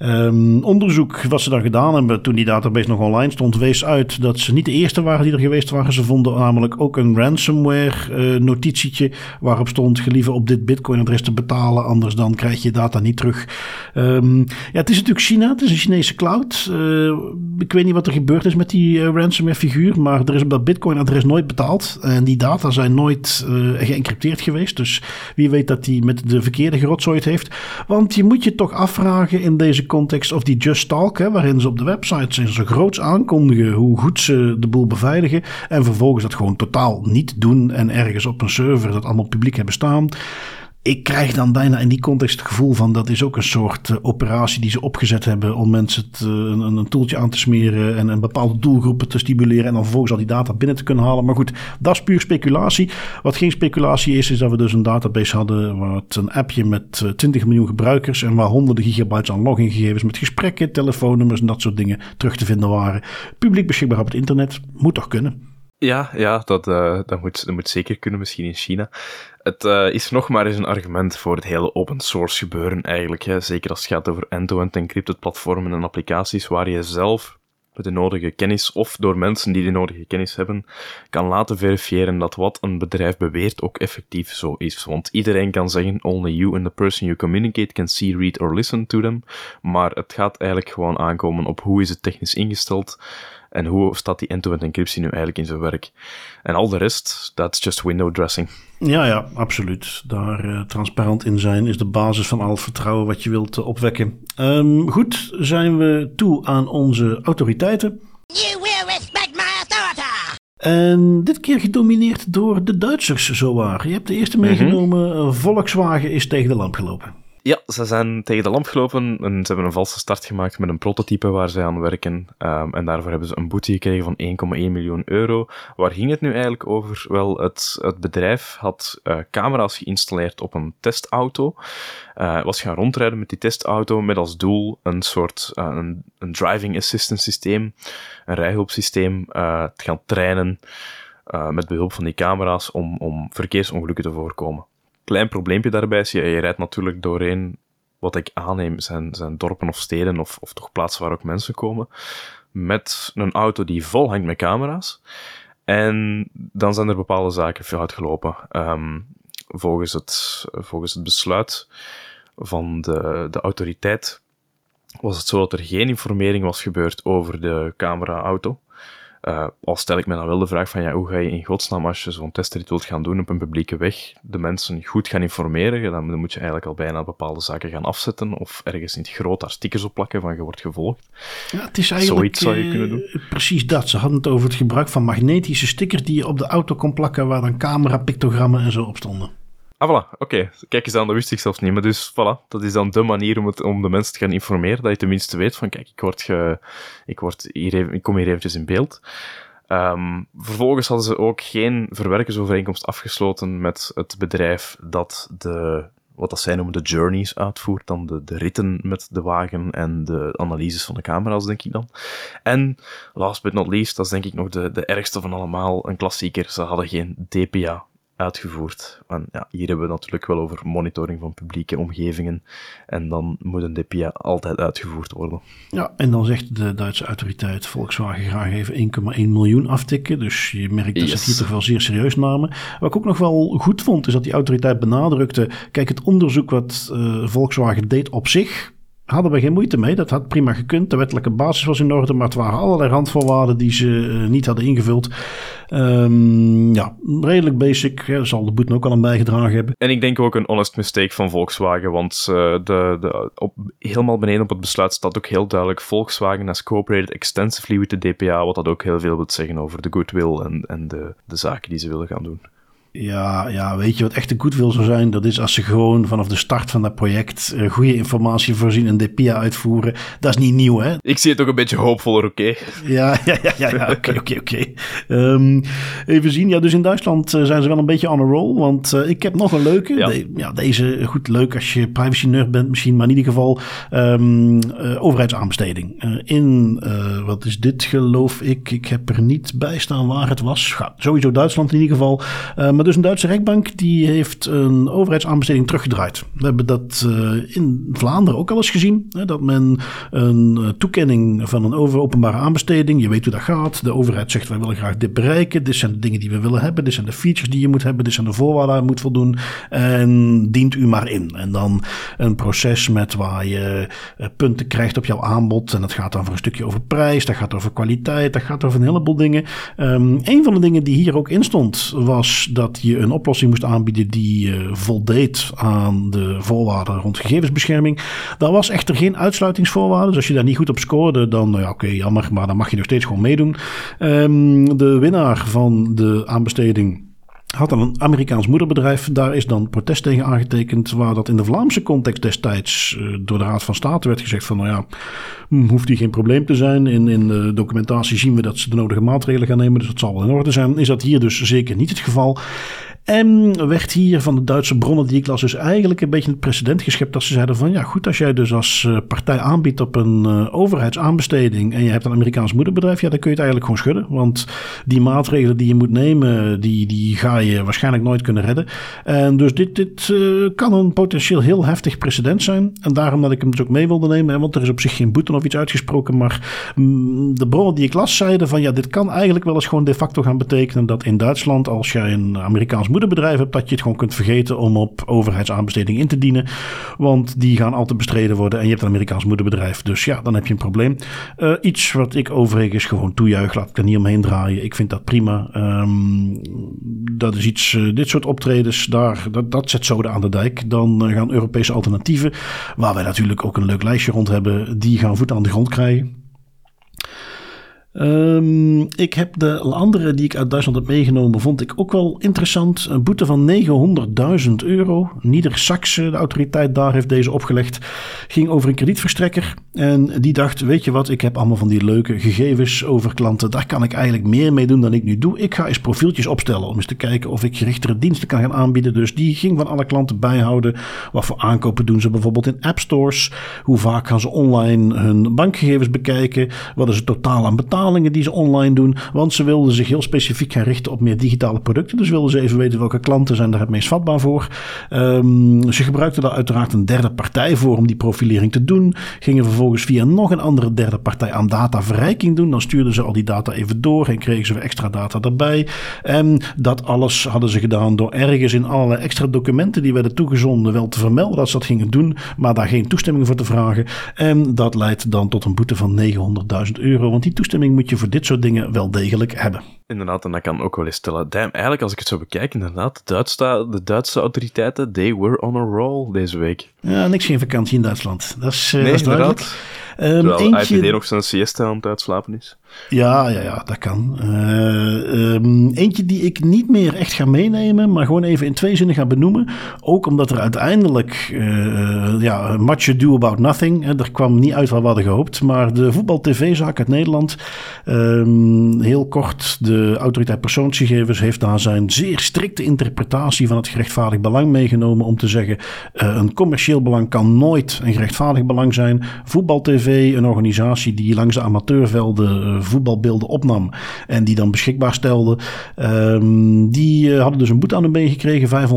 Um, onderzoek wat ze daar gedaan hebben toen die database nog online stond, wees uit dat ze niet de eerste waren die er geweest waren. Ze vonden namelijk ook een ransomware uh, notitietje waarop stond gelieve op dit bitcoin adres te betalen, anders dan krijg je data niet terug. Um, ja, het is natuurlijk China, het is een Chinese cloud. Uh, ik weet niet wat er gebeurd is met die uh, ransomware figuur, maar er is op dat bitcoin adres nooit betaald en die data zijn nooit geëncrypteerd geweest. Dus wie weet dat die met de verkeerde gerotzooid heeft. Want je moet je toch afvragen in deze context of die Just Talk, hè, waarin ze op de website zo groots aankondigen hoe goed ze de boel beveiligen. En vervolgens dat gewoon totaal niet doen en ergens op een server dat allemaal publiek hebben staan ik krijg dan bijna in die context het gevoel van dat is ook een soort uh, operatie die ze opgezet hebben om mensen te, een, een, toeltje aan te smeren en een bepaalde doelgroepen te stimuleren en dan vervolgens al die data binnen te kunnen halen. Maar goed, dat is puur speculatie. Wat geen speculatie is, is dat we dus een database hadden het een appje met uh, 20 miljoen gebruikers en waar honderden gigabytes aan logingegevens met gesprekken, telefoonnummers en dat soort dingen terug te vinden waren. Publiek beschikbaar op het internet. Moet toch kunnen? Ja, ja dat, dat, moet, dat moet zeker kunnen, misschien in China. Het uh, is nog maar eens een argument voor het hele open source gebeuren eigenlijk. Hè. Zeker als het gaat over end-to-end encrypted platformen en applicaties waar je zelf met de nodige kennis of door mensen die de nodige kennis hebben, kan laten verifiëren dat wat een bedrijf beweert ook effectief zo is. Want iedereen kan zeggen, only you and the person you communicate can see, read or listen to them. Maar het gaat eigenlijk gewoon aankomen op hoe is het technisch ingesteld en hoe staat die end-to-end encryptie nu eigenlijk in zijn werk. En al de rest, that's just window dressing. Ja, ja, absoluut. Daar uh, transparant in zijn is de basis van al het vertrouwen wat je wilt uh, opwekken. Um, goed, zijn we toe aan onze autoriteiten. You will respect my authority! En dit keer gedomineerd door de Duitsers, zowaar. Je hebt de eerste meegenomen. Mm -hmm. Volkswagen is tegen de lamp gelopen. Ja, ze zijn tegen de lamp gelopen en ze hebben een valse start gemaakt met een prototype waar ze aan werken. Um, en daarvoor hebben ze een boete gekregen van 1,1 miljoen euro. Waar ging het nu eigenlijk over? Wel, het, het bedrijf had uh, camera's geïnstalleerd op een testauto. Uh, was gaan rondrijden met die testauto met als doel een soort een, een, driving assistance systeem, een rijhulpsysteem, te gaan trainen met behulp van die camera's om, om verkeersongelukken te voorkomen. Klein probleempje daarbij is, je, je rijdt natuurlijk doorheen wat ik aanneem zijn, zijn dorpen of steden of, of toch plaatsen waar ook mensen komen, met een auto die vol hangt met camera's. En dan zijn er bepaalde zaken fout gelopen. Um, volgens, het, volgens het besluit van de, de autoriteit was het zo dat er geen informering was gebeurd over de camera-auto. Uh, al stel ik me dan wel de vraag van, ja, hoe ga je in godsnaam als je zo'n testrit wilt gaan doen op een publieke weg, de mensen goed gaan informeren, dan moet je eigenlijk al bijna bepaalde zaken gaan afzetten of ergens in het groot daar stickers op plakken van je wordt gevolgd. Ja, het is eigenlijk Zoiets zou je kunnen doen. Uh, precies dat. Ze hadden het over het gebruik van magnetische stickers die je op de auto kon plakken waar dan camera, pictogrammen en zo op stonden. Ah, voilà, oké. Kijk eens aan, dat wist ik zelfs niet. Maar dus, voilà, dat is dan de manier om, het, om de mensen te gaan informeren, dat je tenminste weet van, kijk, ik, word ge, ik, word hier even, ik kom hier eventjes in beeld. Um, vervolgens hadden ze ook geen verwerkersovereenkomst afgesloten met het bedrijf dat de, wat dat zij noemen, de journeys uitvoert, dan de, de ritten met de wagen en de analyses van de camera's, denk ik dan. En, last but not least, dat is denk ik nog de, de ergste van allemaal, een klassieker, ze hadden geen DPA uitgevoerd. En ja, hier hebben we natuurlijk wel over monitoring van publieke omgevingen. En dan moet een DPA altijd uitgevoerd worden. Ja, en dan zegt de Duitse autoriteit Volkswagen graag even 1,1 miljoen aftikken. Dus je merkt dat yes. ze het hier toch wel zeer serieus namen. Wat ik ook nog wel goed vond, is dat die autoriteit benadrukte... Kijk, het onderzoek wat uh, Volkswagen deed op zich hadden we geen moeite mee. Dat had prima gekund. De wettelijke basis was in orde, maar het waren allerlei randvoorwaarden die ze uh, niet hadden ingevuld. Um, ja, redelijk basic. Hè, zal de boete ook al aan bijgedragen hebben. En ik denk ook een honest mistake van Volkswagen, want uh, de, de, op, helemaal beneden op het besluit staat ook heel duidelijk Volkswagen has cooperated extensively with de DPA, wat dat ook heel veel wil zeggen over de goodwill en, en de, de zaken die ze willen gaan doen. Ja, ja, weet je wat echt een goodwill zou zijn? Dat is als ze gewoon vanaf de start van dat project uh, goede informatie voorzien en DPA uitvoeren. Dat is niet nieuw, hè? Ik zie het ook een beetje hoopvoller, oké? Okay? Ja, ja, ja, ja, oké, oké, oké. Ehm, even zien, ja, dus in Duitsland uh, zijn ze wel een beetje on a roll, want uh, ik heb nog een leuke. Ja. De, ja. deze, goed, leuk als je privacy nerd bent misschien, maar in ieder geval um, overheidsaanbesteding. in, wat is dit geloof ik? Ik heb er niet bij staan waar het was. Ga, sowieso Duitsland in ieder geval. maar dus een Duitse rechtbank die heeft een overheidsaanbesteding teruggedraaid. We hebben dat uh, in Vlaanderen ook al eens gezien. Hè, dat men een uh, toekenning van een over openbare aanbesteding. Je weet hoe dat gaat. De overheid zegt wij willen graag dit bereiken. Dit zijn de dingen die we willen hebben. Dit zijn de features die je moet hebben. Dit zijn de voorwaarden waar je moet voldoen. En dient u maar in. En dan een proces met waar je uh, punten krijgt op jouw aanbod. En dat gaat dan voor een stukje over prijs. Dat gaat over kwaliteit. Dat gaat over een heleboel dingen. Um, een van de dingen die hier ook in stond was dat je een oplossing moest aanbieden die uh, voldeed aan de voorwaarden rond gegevensbescherming. Daar was echter geen uitsluitingsvoorwaarde. Dus als je daar niet goed op scoorde, dan nou ja, oké, jammer, maar dan mag je nog steeds gewoon meedoen. Um, de winnaar van de aanbesteding had dan een Amerikaans moederbedrijf. Daar is dan protest tegen aangetekend. Waar dat in de Vlaamse context destijds uh, door de Raad van State werd gezegd van nou ja, hm, hoeft die geen probleem te zijn. In, in de documentatie zien we dat ze de nodige maatregelen gaan nemen. Dus dat zal wel in orde zijn. Is dat hier dus zeker niet het geval. En werd hier van de Duitse bronnen die ik las dus eigenlijk een beetje het precedent geschept dat ze zeiden van ja goed als jij dus als eh, partij aanbiedt op een uh, overheidsaanbesteding en je hebt een Amerikaans moederbedrijf ja dan kun je het eigenlijk gewoon schudden. Want die maatregelen die je moet nemen die, die ga je waarschijnlijk nooit kunnen redden. En dus dit, dit uh, kan een potentieel heel heftig precedent zijn. En daarom dat ik hem dus ook mee wilde nemen want er is op zich geen boete of iets uitgesproken maar mm, de bronnen die ik las zeiden van ja dit kan eigenlijk wel eens gewoon de facto gaan betekenen dat in Duitsland als jij een Amerikaans moederbedrijf hebt, dat je het gewoon kunt vergeten om op overheidsaanbesteding in te dienen. Want die gaan altijd bestreden worden en je hebt een Amerikaans moederbedrijf. Dus ja, dan heb je een probleem. Uh, iets wat ik overigens gewoon toejuich, laat ik er niet omheen draaien. Ik vind dat prima. Um, dat is iets, uh, dit soort optredens, daar, dat, dat zet zoden aan de dijk. Dan uh, gaan Europese alternatieven, waar wij natuurlijk ook een leuk lijstje rond hebben, die gaan voet aan de grond krijgen. Um, ik heb de andere die ik uit Duitsland heb meegenomen, vond ik ook wel interessant. Een boete van 900.000 euro. Nieder-Saxe, de autoriteit daar, heeft deze opgelegd. Ging over een kredietverstrekker. En die dacht, weet je wat, ik heb allemaal van die leuke gegevens over klanten. Daar kan ik eigenlijk meer mee doen dan ik nu doe. Ik ga eens profieltjes opstellen om eens te kijken of ik gerichtere diensten kan gaan aanbieden. Dus die ging van alle klanten bijhouden. Wat voor aankopen doen ze bijvoorbeeld in appstores? Hoe vaak gaan ze online hun bankgegevens bekijken? Wat is het totaal aan die ze online doen. Want ze wilden zich heel specifiek gaan richten op meer digitale producten. Dus wilden ze even weten welke klanten zijn daar het meest vatbaar voor. Um, ze gebruikten daar uiteraard een derde partij voor om die profilering te doen. Gingen vervolgens via nog een andere derde partij aan dataverrijking doen. Dan stuurden ze al die data even door en kregen ze weer extra data daarbij. En dat alles hadden ze gedaan door ergens in allerlei extra documenten die werden toegezonden wel te vermelden dat ze dat gingen doen, maar daar geen toestemming voor te vragen. En dat leidt dan tot een boete van 900.000 euro. Want die toestemming moet je voor dit soort dingen wel degelijk hebben. Inderdaad, en dat kan ook wel eens stellen. Damn, eigenlijk als ik het zo bekijk, inderdaad, de Duitse, de Duitse autoriteiten, they were on a roll deze week. Ja, niks geen vakantie in Duitsland. Dat is, uh, nee, dat is inderdaad. Um, eentje... IPD nog zijn siesta aan het uitslapen is. Ja, ja, ja, dat kan. Uh, um, eentje die ik niet meer echt ga meenemen, maar gewoon even in twee zinnen ga benoemen. Ook omdat er uiteindelijk, uh, ja, much ado about nothing. Hè, er kwam niet uit wat we hadden gehoopt. Maar de voetbal-tv-zaak uit Nederland, um, heel kort, de autoriteit persoonsgegevens heeft daar zijn zeer strikte interpretatie van het gerechtvaardig belang meegenomen. Om te zeggen, uh, een commercieel belang kan nooit een gerechtvaardig belang zijn. Voetbal-tv, een organisatie die langs de amateurvelden voetbalbeelden opnam en die dan beschikbaar stelde. Um, die uh, hadden dus een boete aan hun been gekregen,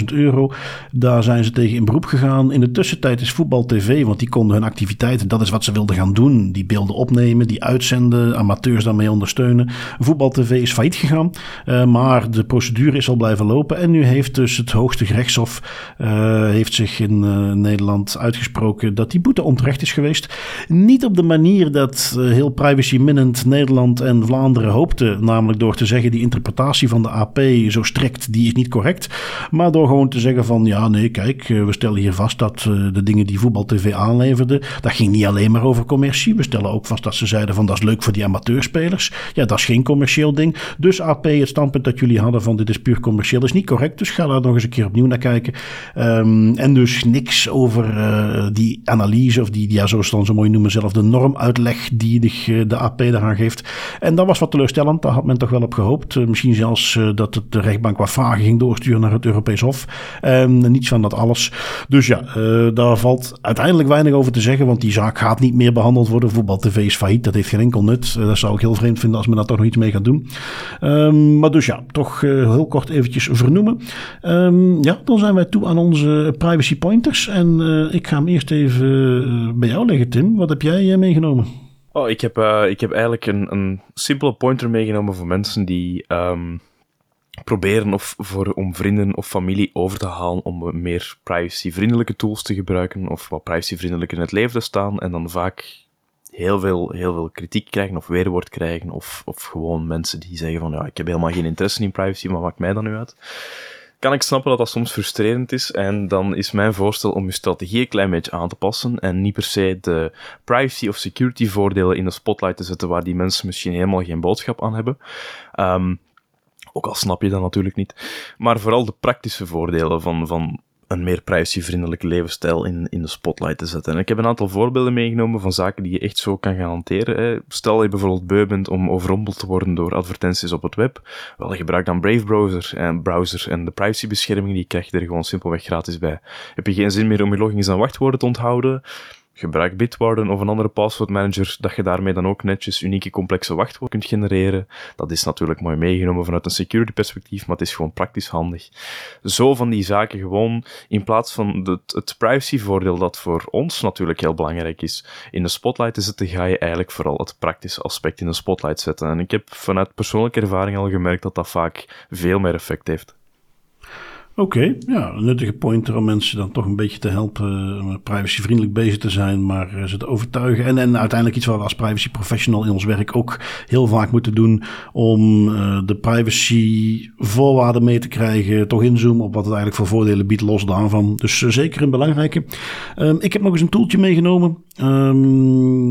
525.000 euro. Daar zijn ze tegen in beroep gegaan. In de tussentijd is Voetbal TV, want die konden hun activiteiten, dat is wat ze wilden gaan doen. Die beelden opnemen, die uitzenden, amateurs daarmee ondersteunen. Voetbal TV is failliet gegaan, uh, maar de procedure is al blijven lopen. En nu heeft dus het hoogste gerechtshof uh, heeft zich in Nederland uitgesproken dat die boete onterecht is geweest. Niet op de manier dat heel privacy minnend Nederland en Vlaanderen hoopte. Namelijk door te zeggen die interpretatie van de AP zo strikt, die is niet correct. Maar door gewoon te zeggen van ja nee kijk, eh, we stellen hier vast dat eh, de dingen die Voetbal TV aanleverde, dat ging niet alleen maar over commercie. We stellen ook vast dat ze zeiden van dat is leuk voor die amateurspelers. Ja dat is geen commercieel ding. Dus AP, het standpunt dat jullie hadden van dit is puur commercieel is niet correct. Dus ga daar nog eens een keer opnieuw naar kijken. Um, en dus niks over uh, die analyse of die, ja zoals dan zo mooi noemen zelf de normuitleg die de, de AP daaraan geeft. En dat was wat teleurstellend. Daar had men toch wel op gehoopt. Uh, misschien zelfs uh, dat de rechtbank wat vragen ging doorsturen naar het Europees Hof. Niets van dat alles. Dus ja, daar valt uiteindelijk weinig over te zeggen. Want die zaak gaat niet meer behandeld worden. Voetbal TV is failliet. Dat heeft geen enkel nut. dat zou ik heel vreemd vinden als men daar toch nog iets mee gaat doen. Um, maar dus ja, toch heel kort eventjes vernoemen. Um, ja, dan zijn wij toe aan onze privacy pointers. En ik ga hem eerst even bij jou leggen, Tim. Wat heb jij meegenomen? Oh, ik heb, ik heb eigenlijk een, een simpele pointer meegenomen voor mensen die um, proberen of voor, om vrienden of familie over te halen om meer privacyvriendelijke tools te gebruiken of wat privacyvriendelijker in het leven te staan en dan vaak heel veel, heel veel kritiek krijgen of weerwoord krijgen of, of gewoon mensen die zeggen van ja, ik heb helemaal geen interesse in privacy, maar maakt mij dan nu uit? kan ik snappen dat dat soms frustrerend is. En dan is mijn voorstel om je strategie een klein beetje aan te passen. En niet per se de privacy of security voordelen in de spotlight te zetten waar die mensen misschien helemaal geen boodschap aan hebben. Um, Ook al snap je dat natuurlijk niet. Maar vooral de praktische voordelen van, van een meer privacyvriendelijke levensstijl in, in de spotlight te zetten. En ik heb een aantal voorbeelden meegenomen van zaken die je echt zo kan gaan hanteren. Stel je bijvoorbeeld beu bent om overrompeld te worden door advertenties op het web. Wel, gebruik dan Brave Browser en, browser en de privacybescherming die krijg je er gewoon simpelweg gratis bij. Heb je geen zin meer om je logins en wachtwoorden te onthouden? Gebruik Bitwarden of een andere passwordmanager, dat je daarmee dan ook netjes unieke complexe wachtwoorden kunt genereren. Dat is natuurlijk mooi meegenomen vanuit een security perspectief, maar het is gewoon praktisch handig. Zo van die zaken gewoon, in plaats van het, het privacyvoordeel dat voor ons natuurlijk heel belangrijk is, in de spotlight te zetten, ga je eigenlijk vooral het praktische aspect in de spotlight zetten. En ik heb vanuit persoonlijke ervaring al gemerkt dat dat vaak veel meer effect heeft. Oké, ja, een nuttige pointer om mensen dan toch een beetje te helpen uh, privacyvriendelijk bezig te zijn, maar uh, ze te overtuigen. En, en uiteindelijk iets wat we als privacy professional in ons werk ook heel vaak moeten doen om uh, de privacy voorwaarden mee te krijgen, toch inzoomen op wat het eigenlijk voor voordelen biedt, los daarvan. Dus zeker een belangrijke. Um, ik heb nog eens een toeltje meegenomen.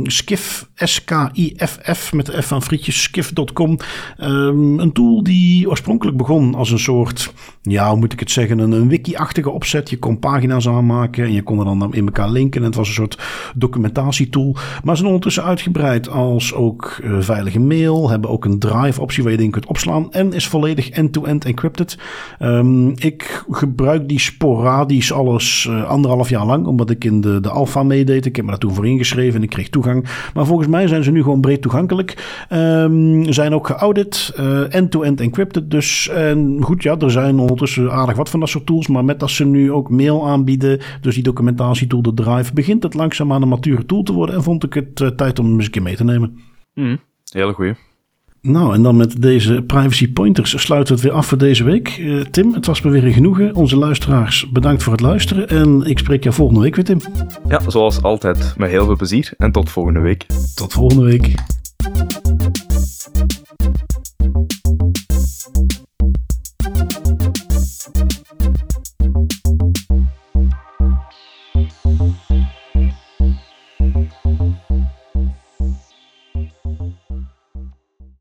Skiff, S-K-I-F-F, met de F van frietjes, skiff.com. Um, ehm, een tool die oorspronkelijk begon als een soort, ja, hoe moet ik het zeggen, een, een wiki-achtige opzet. Je kon pagina's aanmaken en je kon er dan in elkaar linken. En het was een soort documentatietool. Maar ze zijn ondertussen uitgebreid als ook uh, veilige mail. Hebben ook een drive-optie waar je dingen kunt opslaan. En is volledig end-to-end encrypted. Um, ik gebruik die sporadisch alles uh, anderhalf jaar lang, omdat ik in de, de alpha meedeed. Ik heb me daar toen voor ingeschreven en ik kreeg toegang. Maar volgens mij zijn ze nu gewoon breed toegankelijk. Um, zijn ook geaudit, uh, end-to-end encrypted. Dus en goed, ja, er zijn ondertussen aardig wat van dat soort tools. Maar met dat ze nu ook mail aanbieden, dus die documentatietool, de Drive, begint het langzaam aan een mature tool te worden. En vond ik het uh, tijd om hem eens een keer mee te nemen. Mm, hele goeie. Nou, en dan met deze privacy pointers sluiten we het weer af voor deze week. Uh, Tim, het was me weer een genoegen. Onze luisteraars, bedankt voor het luisteren. En ik spreek jou volgende week weer, Tim. Ja, zoals altijd, met heel veel plezier. En tot volgende week. Tot volgende week.